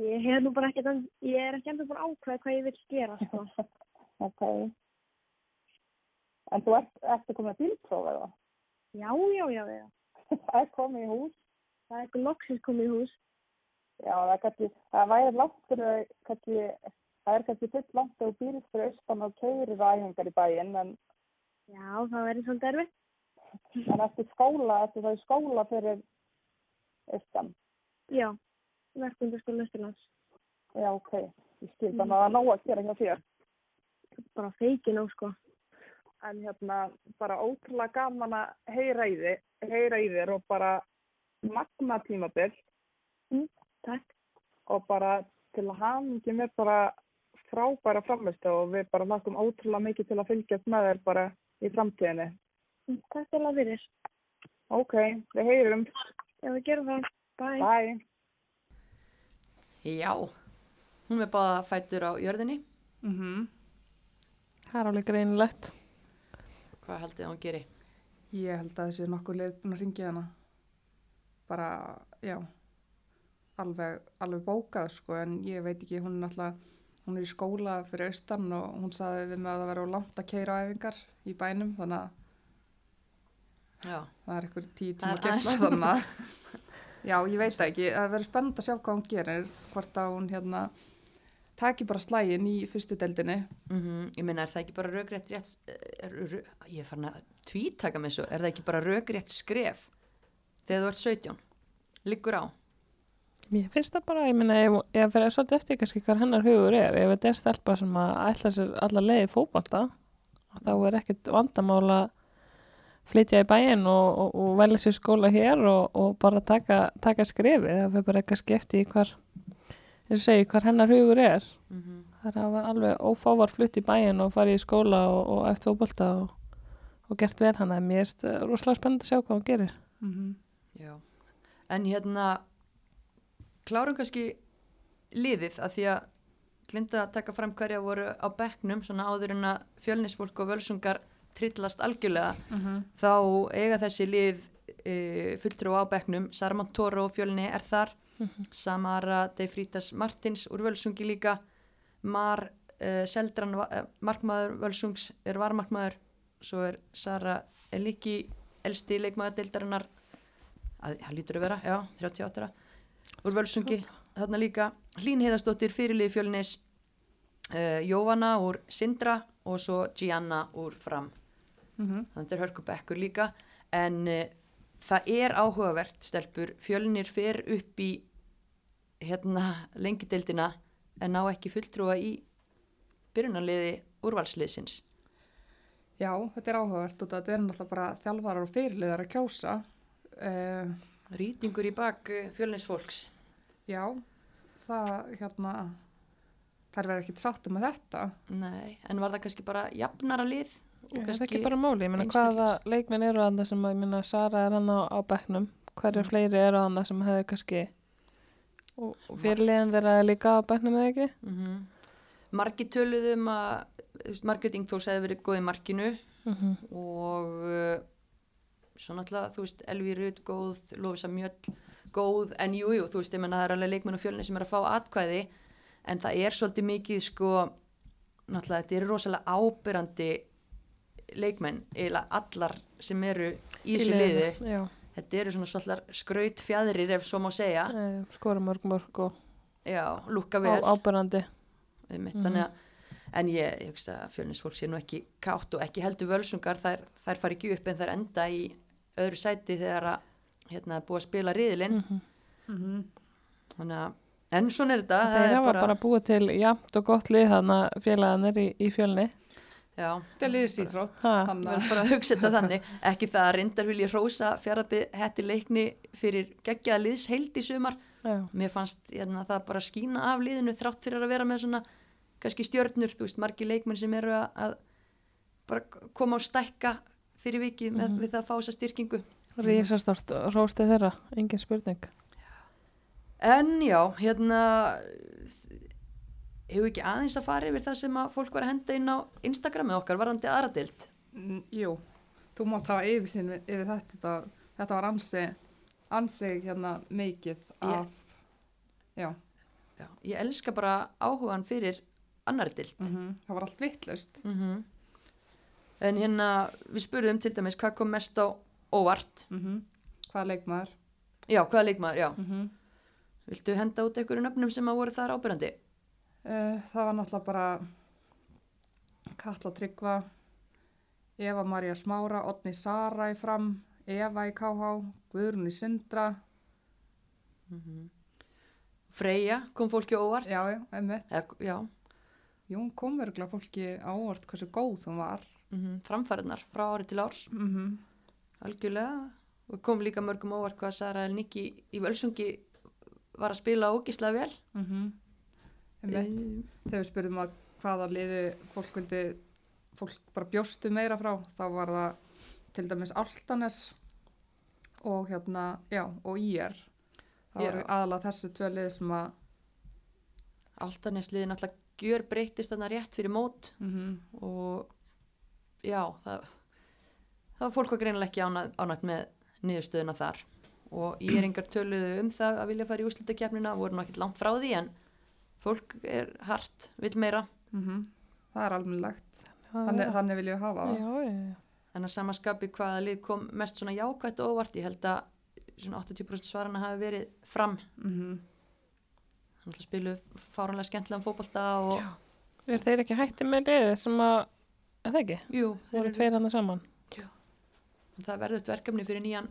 ég hef nú bara ekkert, en- ég er ekki ennþá bara ákveð hvað ég vil gera, sko. Ok. En þú ert, ertu komið að bílpróf eða? Já, já, já, já. Það er komið í hús. Það er eitthvað loksins komið í hús. Já, það er kannski, það væri langt fyrir, kannski, það er kannski full langt þegar býrst fyrir austan og keirir æfingar í bæinn, en, Já, það verður svolítið erfitt. en eftir skóla, eftir það er skóla fyrir austan. Já, verkundaskóla Östurlands. Já, ok. Ég skil þannig að það er nóg að gera hjá þér. Bara feikin á, sko. En hérna, bara ótrúlega gaman að heyra í þér og bara magna tímabill Takk. og bara til að hafa með bara frábæra framvistu og við bara lakum ótrúlega mikið til að fylgjast með þér bara í framtíðinni. Takk til að fyrir. Ok, við heyrum. Já, við gerum það. Bye. Bye. Já, hún er bara fættur á jörðinni. Mm Það er alveg greinilegt. Hvað haldið að hún geri? Ég held að þessi nokkuð leið búin að ringja hana. Bara, já, alveg, alveg bókað sko, en ég veit ekki, hún er náttúrulega, hún er í skóla fyrir austan og hún saði við mig að það á langt að keira á æfingar í bænum, þannig að Já, það er eitthvað tíu tíma er gæsla þannig að, já, ég veit ekki, það verður spennend að sjá hvað hún gerir, hvort að hún hérna taki bara slægin í fyrstu deildinni. mm ég meina er það ekki bara rökrétt rétt, er, rö, ég er farin að tvítaka með svo, er það ekki bara rökrétt skref þegar þú ert 17? Liggur á? Mér finnst það bara, ég meina, ef, ef fyrir svolítið eftir kannski hvað hennar hugur er, ef þetta er stelpa sem að ætla sér alla leiði fótbolta, þá er ekkit vandamál að flytja í bæinn og, og, og velja sér skóla hér og, og bara taka, taka skrefið, það fyrir bara eins og segi, hvar hennar hugur er. Mm Það er alveg ófávar flutt í bæinn og farið í skóla og, og eftir fótbolta og, og gert vel hann, að mér er rosalega spennandi að sjá hvað hann gerir. Mm Já. En hérna, klárum kannski liðið að því að glinda að taka fram hverja voru á bekknum svona áður en að fjölnisfólk og völsungar trillast algjörlega þá eiga þessi lið e, fulltrú á bekknum. Sarmant Toro fjölni er þar. Samara De Frítas Martins úr völsungi líka. Mar e, Seldran uh, markmaður völsungs er varmarkmaður. Svo er Sara Eliki elsti leikmaður deildarinnar að hann lítur að vera, já, 38 ára, úr völsungi þarna líka, Hlín Heiðastóttir fyrirlið fjölnis uh, Jóvanna úr Sindra og svo Gianna úr Fram. -hmm. þannig er hörkubekkur líka. En uh, það er áhugavert stelpur, fjölnir fer upp í hérna lengideildina en ná ekki fulltrúa í byrjunarliði úrvalsliðsins. Já, þetta er áhugavert og þetta er náttúrulega bara þjálfarar og fyrirliðar að kjósa. Uh, rýtingur í bak uh, fjölnisfólks. Já, það hérna, þær verður ekkert sáttu með þetta. Nei, en var það kannski bara jafnara lið Það er ekki bara máli, ég meina hvaða leikmenn eru að það sem að, ég meina Sara er hann á, á bekknum, hverjir fleiri eru að það sem hefur kannski og, fyrirliðin þeirra er líka á bekknum eða ekki? mm margi töluðum að þú veist, Margrét Ingþórs hefði verið góð í markinu Mm og uh, svo náttúrulega, þú veist, Elvi Rudd góð, Lofisa Mjöll góð, en jú, jú, þú veist, ég menna það er alveg leikmenn og fjölni sem er að fá atkvæði en það er svolítið mikið sko náttúrulega, þetta eru rosalega ábyrrandi leikmenn, eiginlega allar sem eru í þessu liði Já, þetta eru svona svolítið skraut fjæðrir ef svo má segja, skora mörg mörg og já, lúka vel ábyrrandi. einmitt, Mhm. þannig að en ég, ég hugsa að fjölnisfólk sé nú ekki kátt og ekki heldur völsungar þær, þær fari ekki upp en þær enda í öðru sæti þegar að hérna er búið að spila riðilinn. Mm Mm þannig að en svona er þetta það er bara, bara búið til jafnt og gott lið þannig að félagarnir í, í fjölni. já, Þetta er liðsýþrótt. Ha, við Þannig erum bara að hugsa þetta þannig. Ekki það að reyndar vil ég rósa fjaraðbyð hætti leikni fyrir geggjaða liðs heild í sumar. Já, mér fannst hérna, það bara skína af liðinu þrátt fyrir að vera með svona kannski stjörnur, þú veist, margi leikmenn sem eru að, að bara koma og stækka fyrir vikið með, við það að fá þessa styrkingu rísastort róstið þeirra, engin spurning. en já, hérna hefur ekki aðeins að fara yfir það sem að fólk var að henda inn á Instagramið okkar varandi aðradild Mm, Jú, þú mátt hafa yfirsýn við- yfir þetta. Þetta, þetta var ansi, ansi hérna mikið af, já, Já, ég elska bara áhugan fyrir annari dild mhm, það var allt vittlaust. mm en hérna við spurðum til dæmis hvað kom mest á óvart. Mm Hvaða leikmaður? já, hvaða leikmaður, já. Mm viltu henda út einhverju nöfnum sem að voru þar ábyrjandi Uh, það var náttúrulega bara Katla Tryggva, Eva Maria Smára, Otni Sara í fram, Eva í KH, Guðrún í Sindra. Freyja kom fólki óvart? Já, já. Eða, já Hún kom verðurlega fólki ávart hversu góð hún var. mm framfæriðnar frá ári til árs Mm -hmm. algjörlega og kom líka mörgum óvart hvað Sara Elnikki í Völsungi var að spila ógíslega vel Mm -hmm. Einmitt. Þegar við spurðum að hvaða liði fólk vildi, fólk bara bjóstu meira frá, þá var það til dæmis Altanes og hérna, já, og IR. Það Já. voru aðalega þessu tvö liði sem að, Altanesliði náttúrulega gjör breytist þarna rétt fyrir mót. Mm og já, það, það var fólk að greinilega ekki ánægt, ánægt með niðurstöðuna þar. Og ég er engar töluðu um það að vilja fara í úslitakefnina, voru nú ekkert langt frá því en fólk er hart, vill meira. Mm það er almennilegt. Já, Þannig, þannig viljum við hafa það. Já, já, en að samaskapi hvaða lið kom mest svona jákvætt og óvart, ég held að svona 80% svarana hafi verið fram. Mm þannig að spilu fáranlega skemmtilegan fótbolta og Já. Er þeir ekki hætti með liðið sem að, er það ekki? jú, þeir eru- tveir hann saman. það verður þetta verkefni fyrir nýjan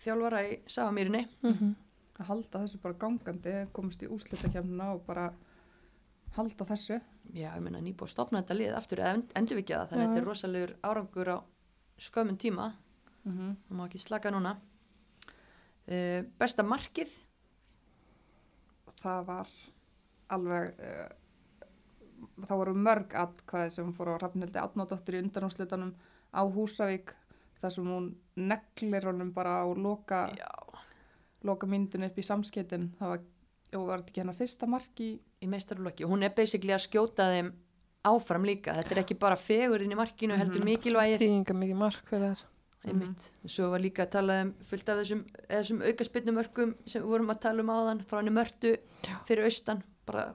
þjálfara í Safamýrinni Mm -hmm. Að halda þessu bara gangandi, komast í úslitakefnina og bara halda þessu. já, ég meina nýbúið að stopna þetta lið aftur eða endur við ekki það, þannig að Já. þetta er rosalegur árangur á skömmun tíma Mm það má ekki slaka núna uh, besta markið Það var alveg, uh, það voru mörg atkvæði sem fór á Rafnildi Adnádóttir í undanúslitunum á Húsavík þar sem hún neglir honum bara á loka, já, loka myndinu upp í samskiptin. Það var, og var þetta ekki hennar fyrsta mark í, í meistarflokki hún er basically að skjóta þeim áfram líka. Þetta er ekki bara fegurinn í markinu heldur Mhm. mikilvægið. Þýðinga mikið mark fyrir þær. einmitt, svo var líka að tala um fullt af þessum, eða þessum aukaspynnumörkum sem við vorum að tala um áðan frá henni mörtu Já. fyrir austan bara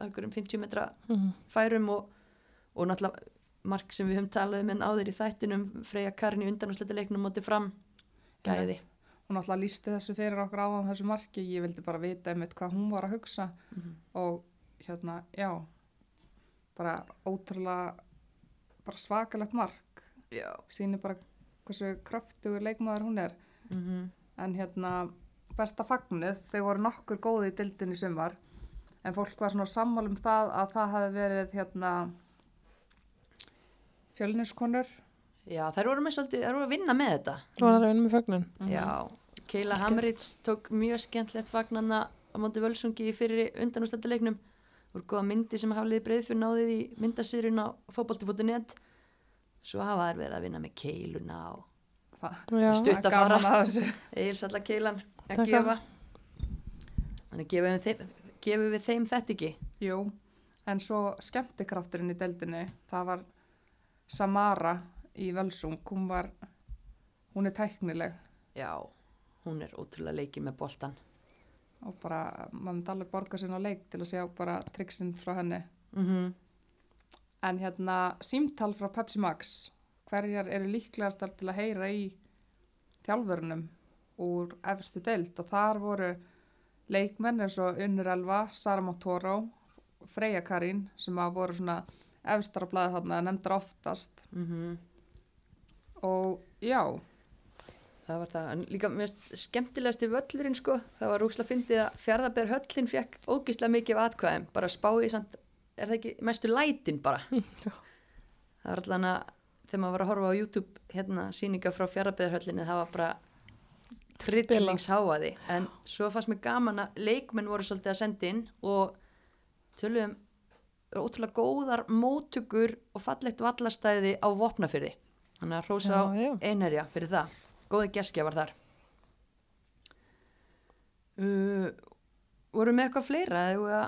einhverjum 50 metra Mm -hmm. færum og, og náttúrulega mark sem við höfum talað um en áður í þættinum Freyja Karin í undanúsleta leiknum móti fram gæði hún alltaf lísti þessu fyrir okkur áðan þessu marki. Ég vildi bara vita einmitt hvað hún var að hugsa Mhm. og hérna, já, bara ótrúlega, bara svakalegt mark. já Sýnir bara hversu kraftugur leikmaður hún er. mm en hérna besta fagnið, þau voru nokkur góði í dildin í sumar en fólk var svona sammála um það að það hafi verið hérna fjölniskonur. Já þær voru með svolítið, þær voru að vinna með þetta. Svo var það raunum með fögnin. já, Keila. Hamrits tók mjög skemmtlegt fagnanna á móti völsungi í fyrir undanúsleta leiknum voru góða myndi sem hafliði breið fyrir náðið í myndasýrin á fótbolti.net svo hafa þær verið að vinna með Keiluna og það, Já, Stutt það að fara. gaman að þessu. Egil's alla Keilan að gefa. Þannig gefum við þeim, gefum við þeim þetta ekki? Jú, en svo skemmtikrafturinn í deildinni það var Samara í Völsung. Hún var, hún er tæknileg. Já, hún er ótrúlega leikið með boltan og bara, maður myndi alveg borga sinna leik til að sjá bara triksinn frá henni. Mm En hérna, símtal frá Pepsi Max, hverjar eru líklegastar til að heyra í þjálfurunum úr efstu deild og þar voru leikmenn eins og Unnur Elva, Sara Montoro, Freyja Karín sem að voru svona efstar á blaði þarna nefndar oftast. -hmm. og já, það var það, en líka mest skemmtilegasti völlurinn sko, það var rúkslega fyndið að fjárðabær höllin fekk ógislega mikið af atkvæðum, bara samt er það ekki mestu lætin bara? Það var allan að þegar maður var að horfa á YouTube hérna síninga frá fjárðabær það var bara trillingsháaði en svo fannst mér gaman að leikmenn voru svolítið að senda inn og töluðum ótrúlega góðar móttökur og fallegt vallastæði á vopnafyrði þannig að hrósa á einherja fyrir það. Góði geskja var þar. Uh, voru með eitthvað fleira eða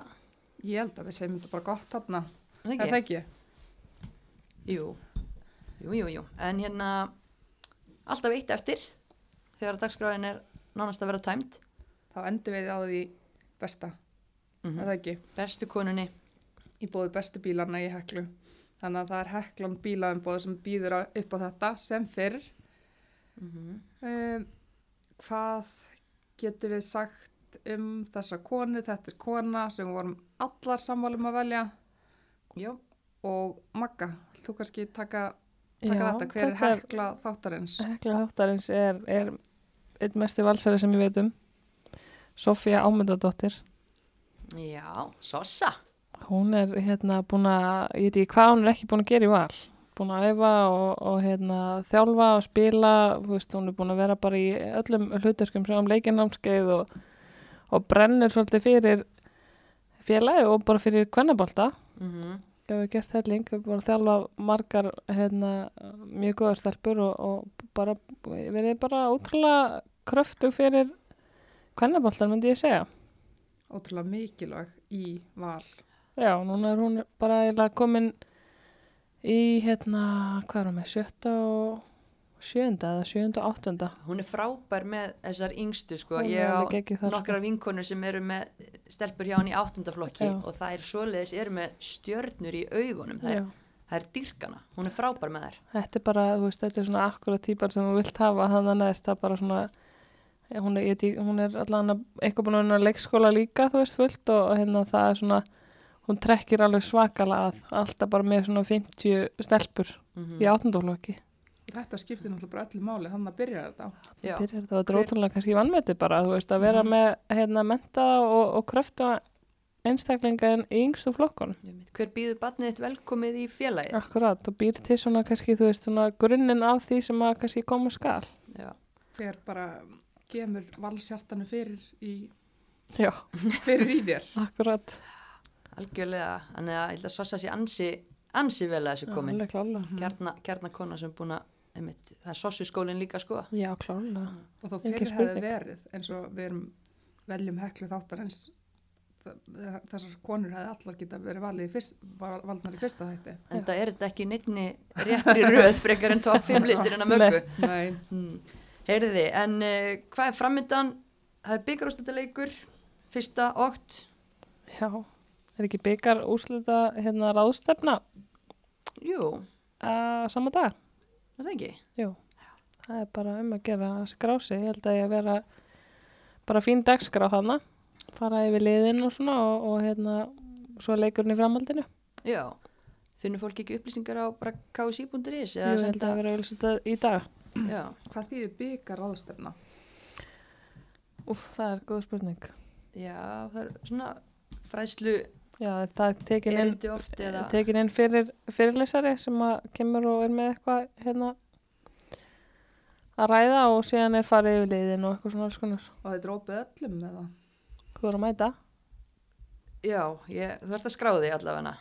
Ég held að við segjum þetta bara gott þarna. Er það Er það ekki? Jú, jú, jú, jú. En hérna, alltaf eitt eftir þegar dagskráin er nánast að vera tæmt. Þá endum við á því besta. Mm Er það ekki? Bestu konunni. Í bóði bestu bílarna í heklu. Þannig að það er heklan bílaumbóð sem býður upp á þetta sem fyrr. Mm Um, hvað getum við sagt um þessa konu? Þetta er kona sem við vorum allar sammálum að velja Jú, og Magga, þú kannski taka, taka Já, þetta? Hver er þetta er- hekla þáttarins? Hekla þáttarins er, er einn mesti valsari sem ég veit um Sofía Ámyndadóttir já, Sossa. hún er hérna búin að ég veit ekki hvað hún er ekki búin að gera í val. Búin að æfa og, og hérna þjálfa og spila, veist, hún er búin að vera bara í öllum hluturkum sem leikinnámskeið og, og brennur svolítið fyrir félagi og bara fyrir kvennabolta. Mm hefur gert helling, hefur bara þjálfa margar hérna, mjög góðar stelpur og, og bara verið bara ótrúlega kröftug fyrir kvennaboltar myndi ég segja Ótrúlega mikilvæg í val. Já, núna er hún bara komin í hérna, hvað er hún með, sjötta og sjönda eða sjönda og áttunda. Hún er frábær með þessar yngstu, sko. Hún Ég á þar, sko. vinkonur sem eru með stelpur hjá hann í áttundaflokki og það er svoleiðis, eru með stjörnur í augunum. Það er, það er dyrkana. Hún er frábær með þær. þetta er bara, þú veist, þetta er svona akkurat típar sem þú vilt hafa, þannig að neðst það bara svona, hún er, ég, hún er allan að, eitthvað búin að vinna á leikskóla líka, þú veist, fullt og, og hérna það er svona, hún trekkir alveg svakalega að, alltaf bara með svona 50 stelpur Mm í áttundaflokki. Þetta skiptir náttúrulega bara öllu máli, þannig að byrja þetta. Já, byrjar þetta, þetta Hver- ótrúlega kannski vannmeti bara, þú veist, að vera Mhm. með hérna mentaða og, og kröftu einstaklinga en í yngstu flokkun hver býður barnið þitt velkomið í félagið? akkurat, og býr til svona kannski, þú veist, svona grunninn af því sem að kannski koma skal Já. Hver bara gemur valsjartanu fyrir í, já, fyrir í þér. akkurat Algjörlega, þannig að ég held að Sossa sé ansi, ansi vel að þessu komin. kjarnakona sem búin að, einmitt, það er Sossu skólinn líka sko. já, klálega Og þó Engin fyrir hefði verið eins og við erum veljum heklu þáttarins þ- þessar konur hefði allar geta verið valið fyrst, var- valdnar í fyrsta þætti. En það er þetta ekki neittni réttri röð frekar en top 5 listir en að möggu. Nei, Hmm. Heyriði, en uh, hvað er framöndan? Það er byggarústöldaleikur, fyrsta okt. já, er ekki byggar úslita hérna ráðstefna Jú, að sama dag er það ekki? það er bara um að gera að skrá sig ég held að ég að vera bara fín dagskrá hana fara yfir liðin og svona og, og hérna svo er leikurinn í framhaldinu Já. Finnur fólk ekki upplýsingar á bara ksi.is? ég held að vera auðvitað í dag Já, hvað þýðir byggar ráðstefna? Úf, það er góð spurning já, það er svona fræðslu já, það er tekin inn, eða... tekin inn fyrir fyrirlesari sem að kemur og er með eitthvað hérna að ræða og síðan er farið yfir liðin og eitthvað svona alls konar Og þetta er opið öllum með það. þú er að mæta Já, ég, þú ert að skráði því allavega.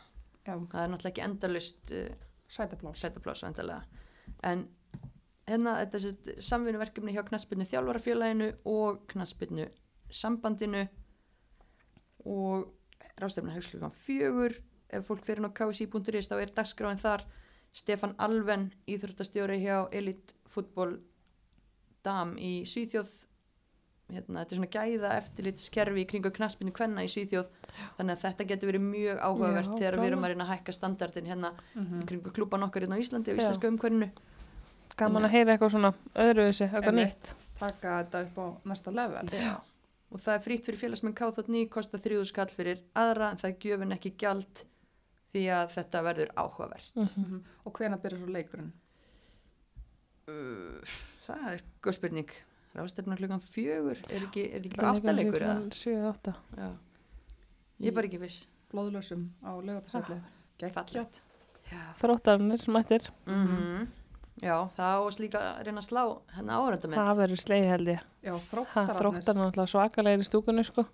Já, Það er náttúrulega ekki endalust uh, sætaplás. sætapláss endalega. En hérna, þetta er sett samvinnuverkefni hjá knaspinu þjálfarafélaginu og knaspinu sambandinu og rástefna högsklugan fjögur. Ef fólk fyrir ná ksi.is þá er dagskráin þar. Stefan Alven, íþróttastjóri hjá Elite Football Dam í Svíþjóð. Hérna, þetta er svona gæða eftirlitskerfi í kringu knaspinu kvenna í Svíþjóð. Þannig að þetta getur verið mjög áhugavert Já, þegar við erum að reyna að hækka standardin hérna Mm í kringu klúban okkar hérna á Íslandi og íslenska umhverfinu. gaman að heyra eitthvað svona öðruvísi, eitthvað nýtt Taka þetta upp á næsta level. Já. Og það er frýtt fyrir félagsmenn K.9, kostar þrjúðu skall fyrir aðra, en það er gjöfin ekki gjald því að þetta verður áhugavert. Mhm. Mm Og hvena byrjar svo leikurinn? Uh, það er góð spurning. Rástefna klukkan fjögur, er ekki, er ekki bara er áttaleikur eða? klukkan sjö, átta. Já. Ég er bara ekki viss. Blóðlösum á lögatarsætli. Geggjað. Fallegt. Já. Þróttarnir mættir, Mm Já, það ást líka að reyna að slá hérna það áhörndamind verður sleið held ég. Já, þróttararnir. Þróttarnir náttúrulega svakalegir í stúkunni sko.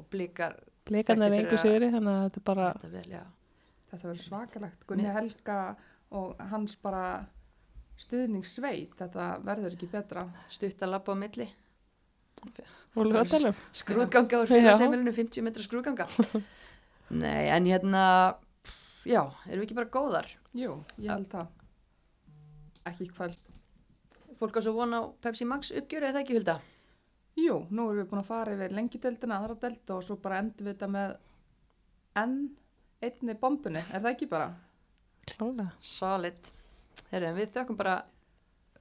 og blikar Blikarnir er engu sigri, þannig að þetta er bara, þetta vel, já. Þetta verður svakalegt. Gunni Helga og hans bara stuðningssveit. Þetta verður ekki betra. Stutt að labba á milli. lögatalum. Skrúðganga úr Já. félagseimilinu, 50 metra skrúðganga. Nei, en hérna, já, erum við ekki bara góðar? Jú, ég held það. Ekki kvöld. Fólk á svo vona á Pepsi Max uppgjör eða það ekki hulda? Jú, nú erum við búin að fara yfir lengideldina, aðra delta og svo bara endur við þetta með enn einni bombunni, er það ekki bara? Klálega. Solid. Herru, en við þökkum bara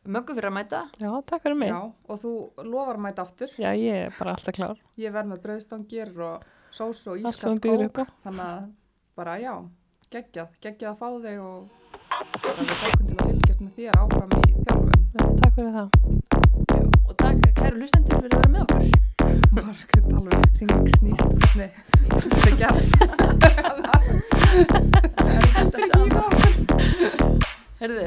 möggu fyrir að mæta. Já, takk fyrir mig. Já, og þú lofar að mæta aftur. Já, ég er bara alltaf klár. Ég verð með brauðstangir og sós og býður kók, þannig að bara já, geggjað, geggjað að fá þig og bara við þakkum til að fylgjast með þér áfram í þjálfun. Já, takk fyrir það. Og takk, kæru hlustendur, fyrir að vera með okkur. Margrét alveg ring snýst hvernig þetta er gert. Það er þetta sama. Herðu,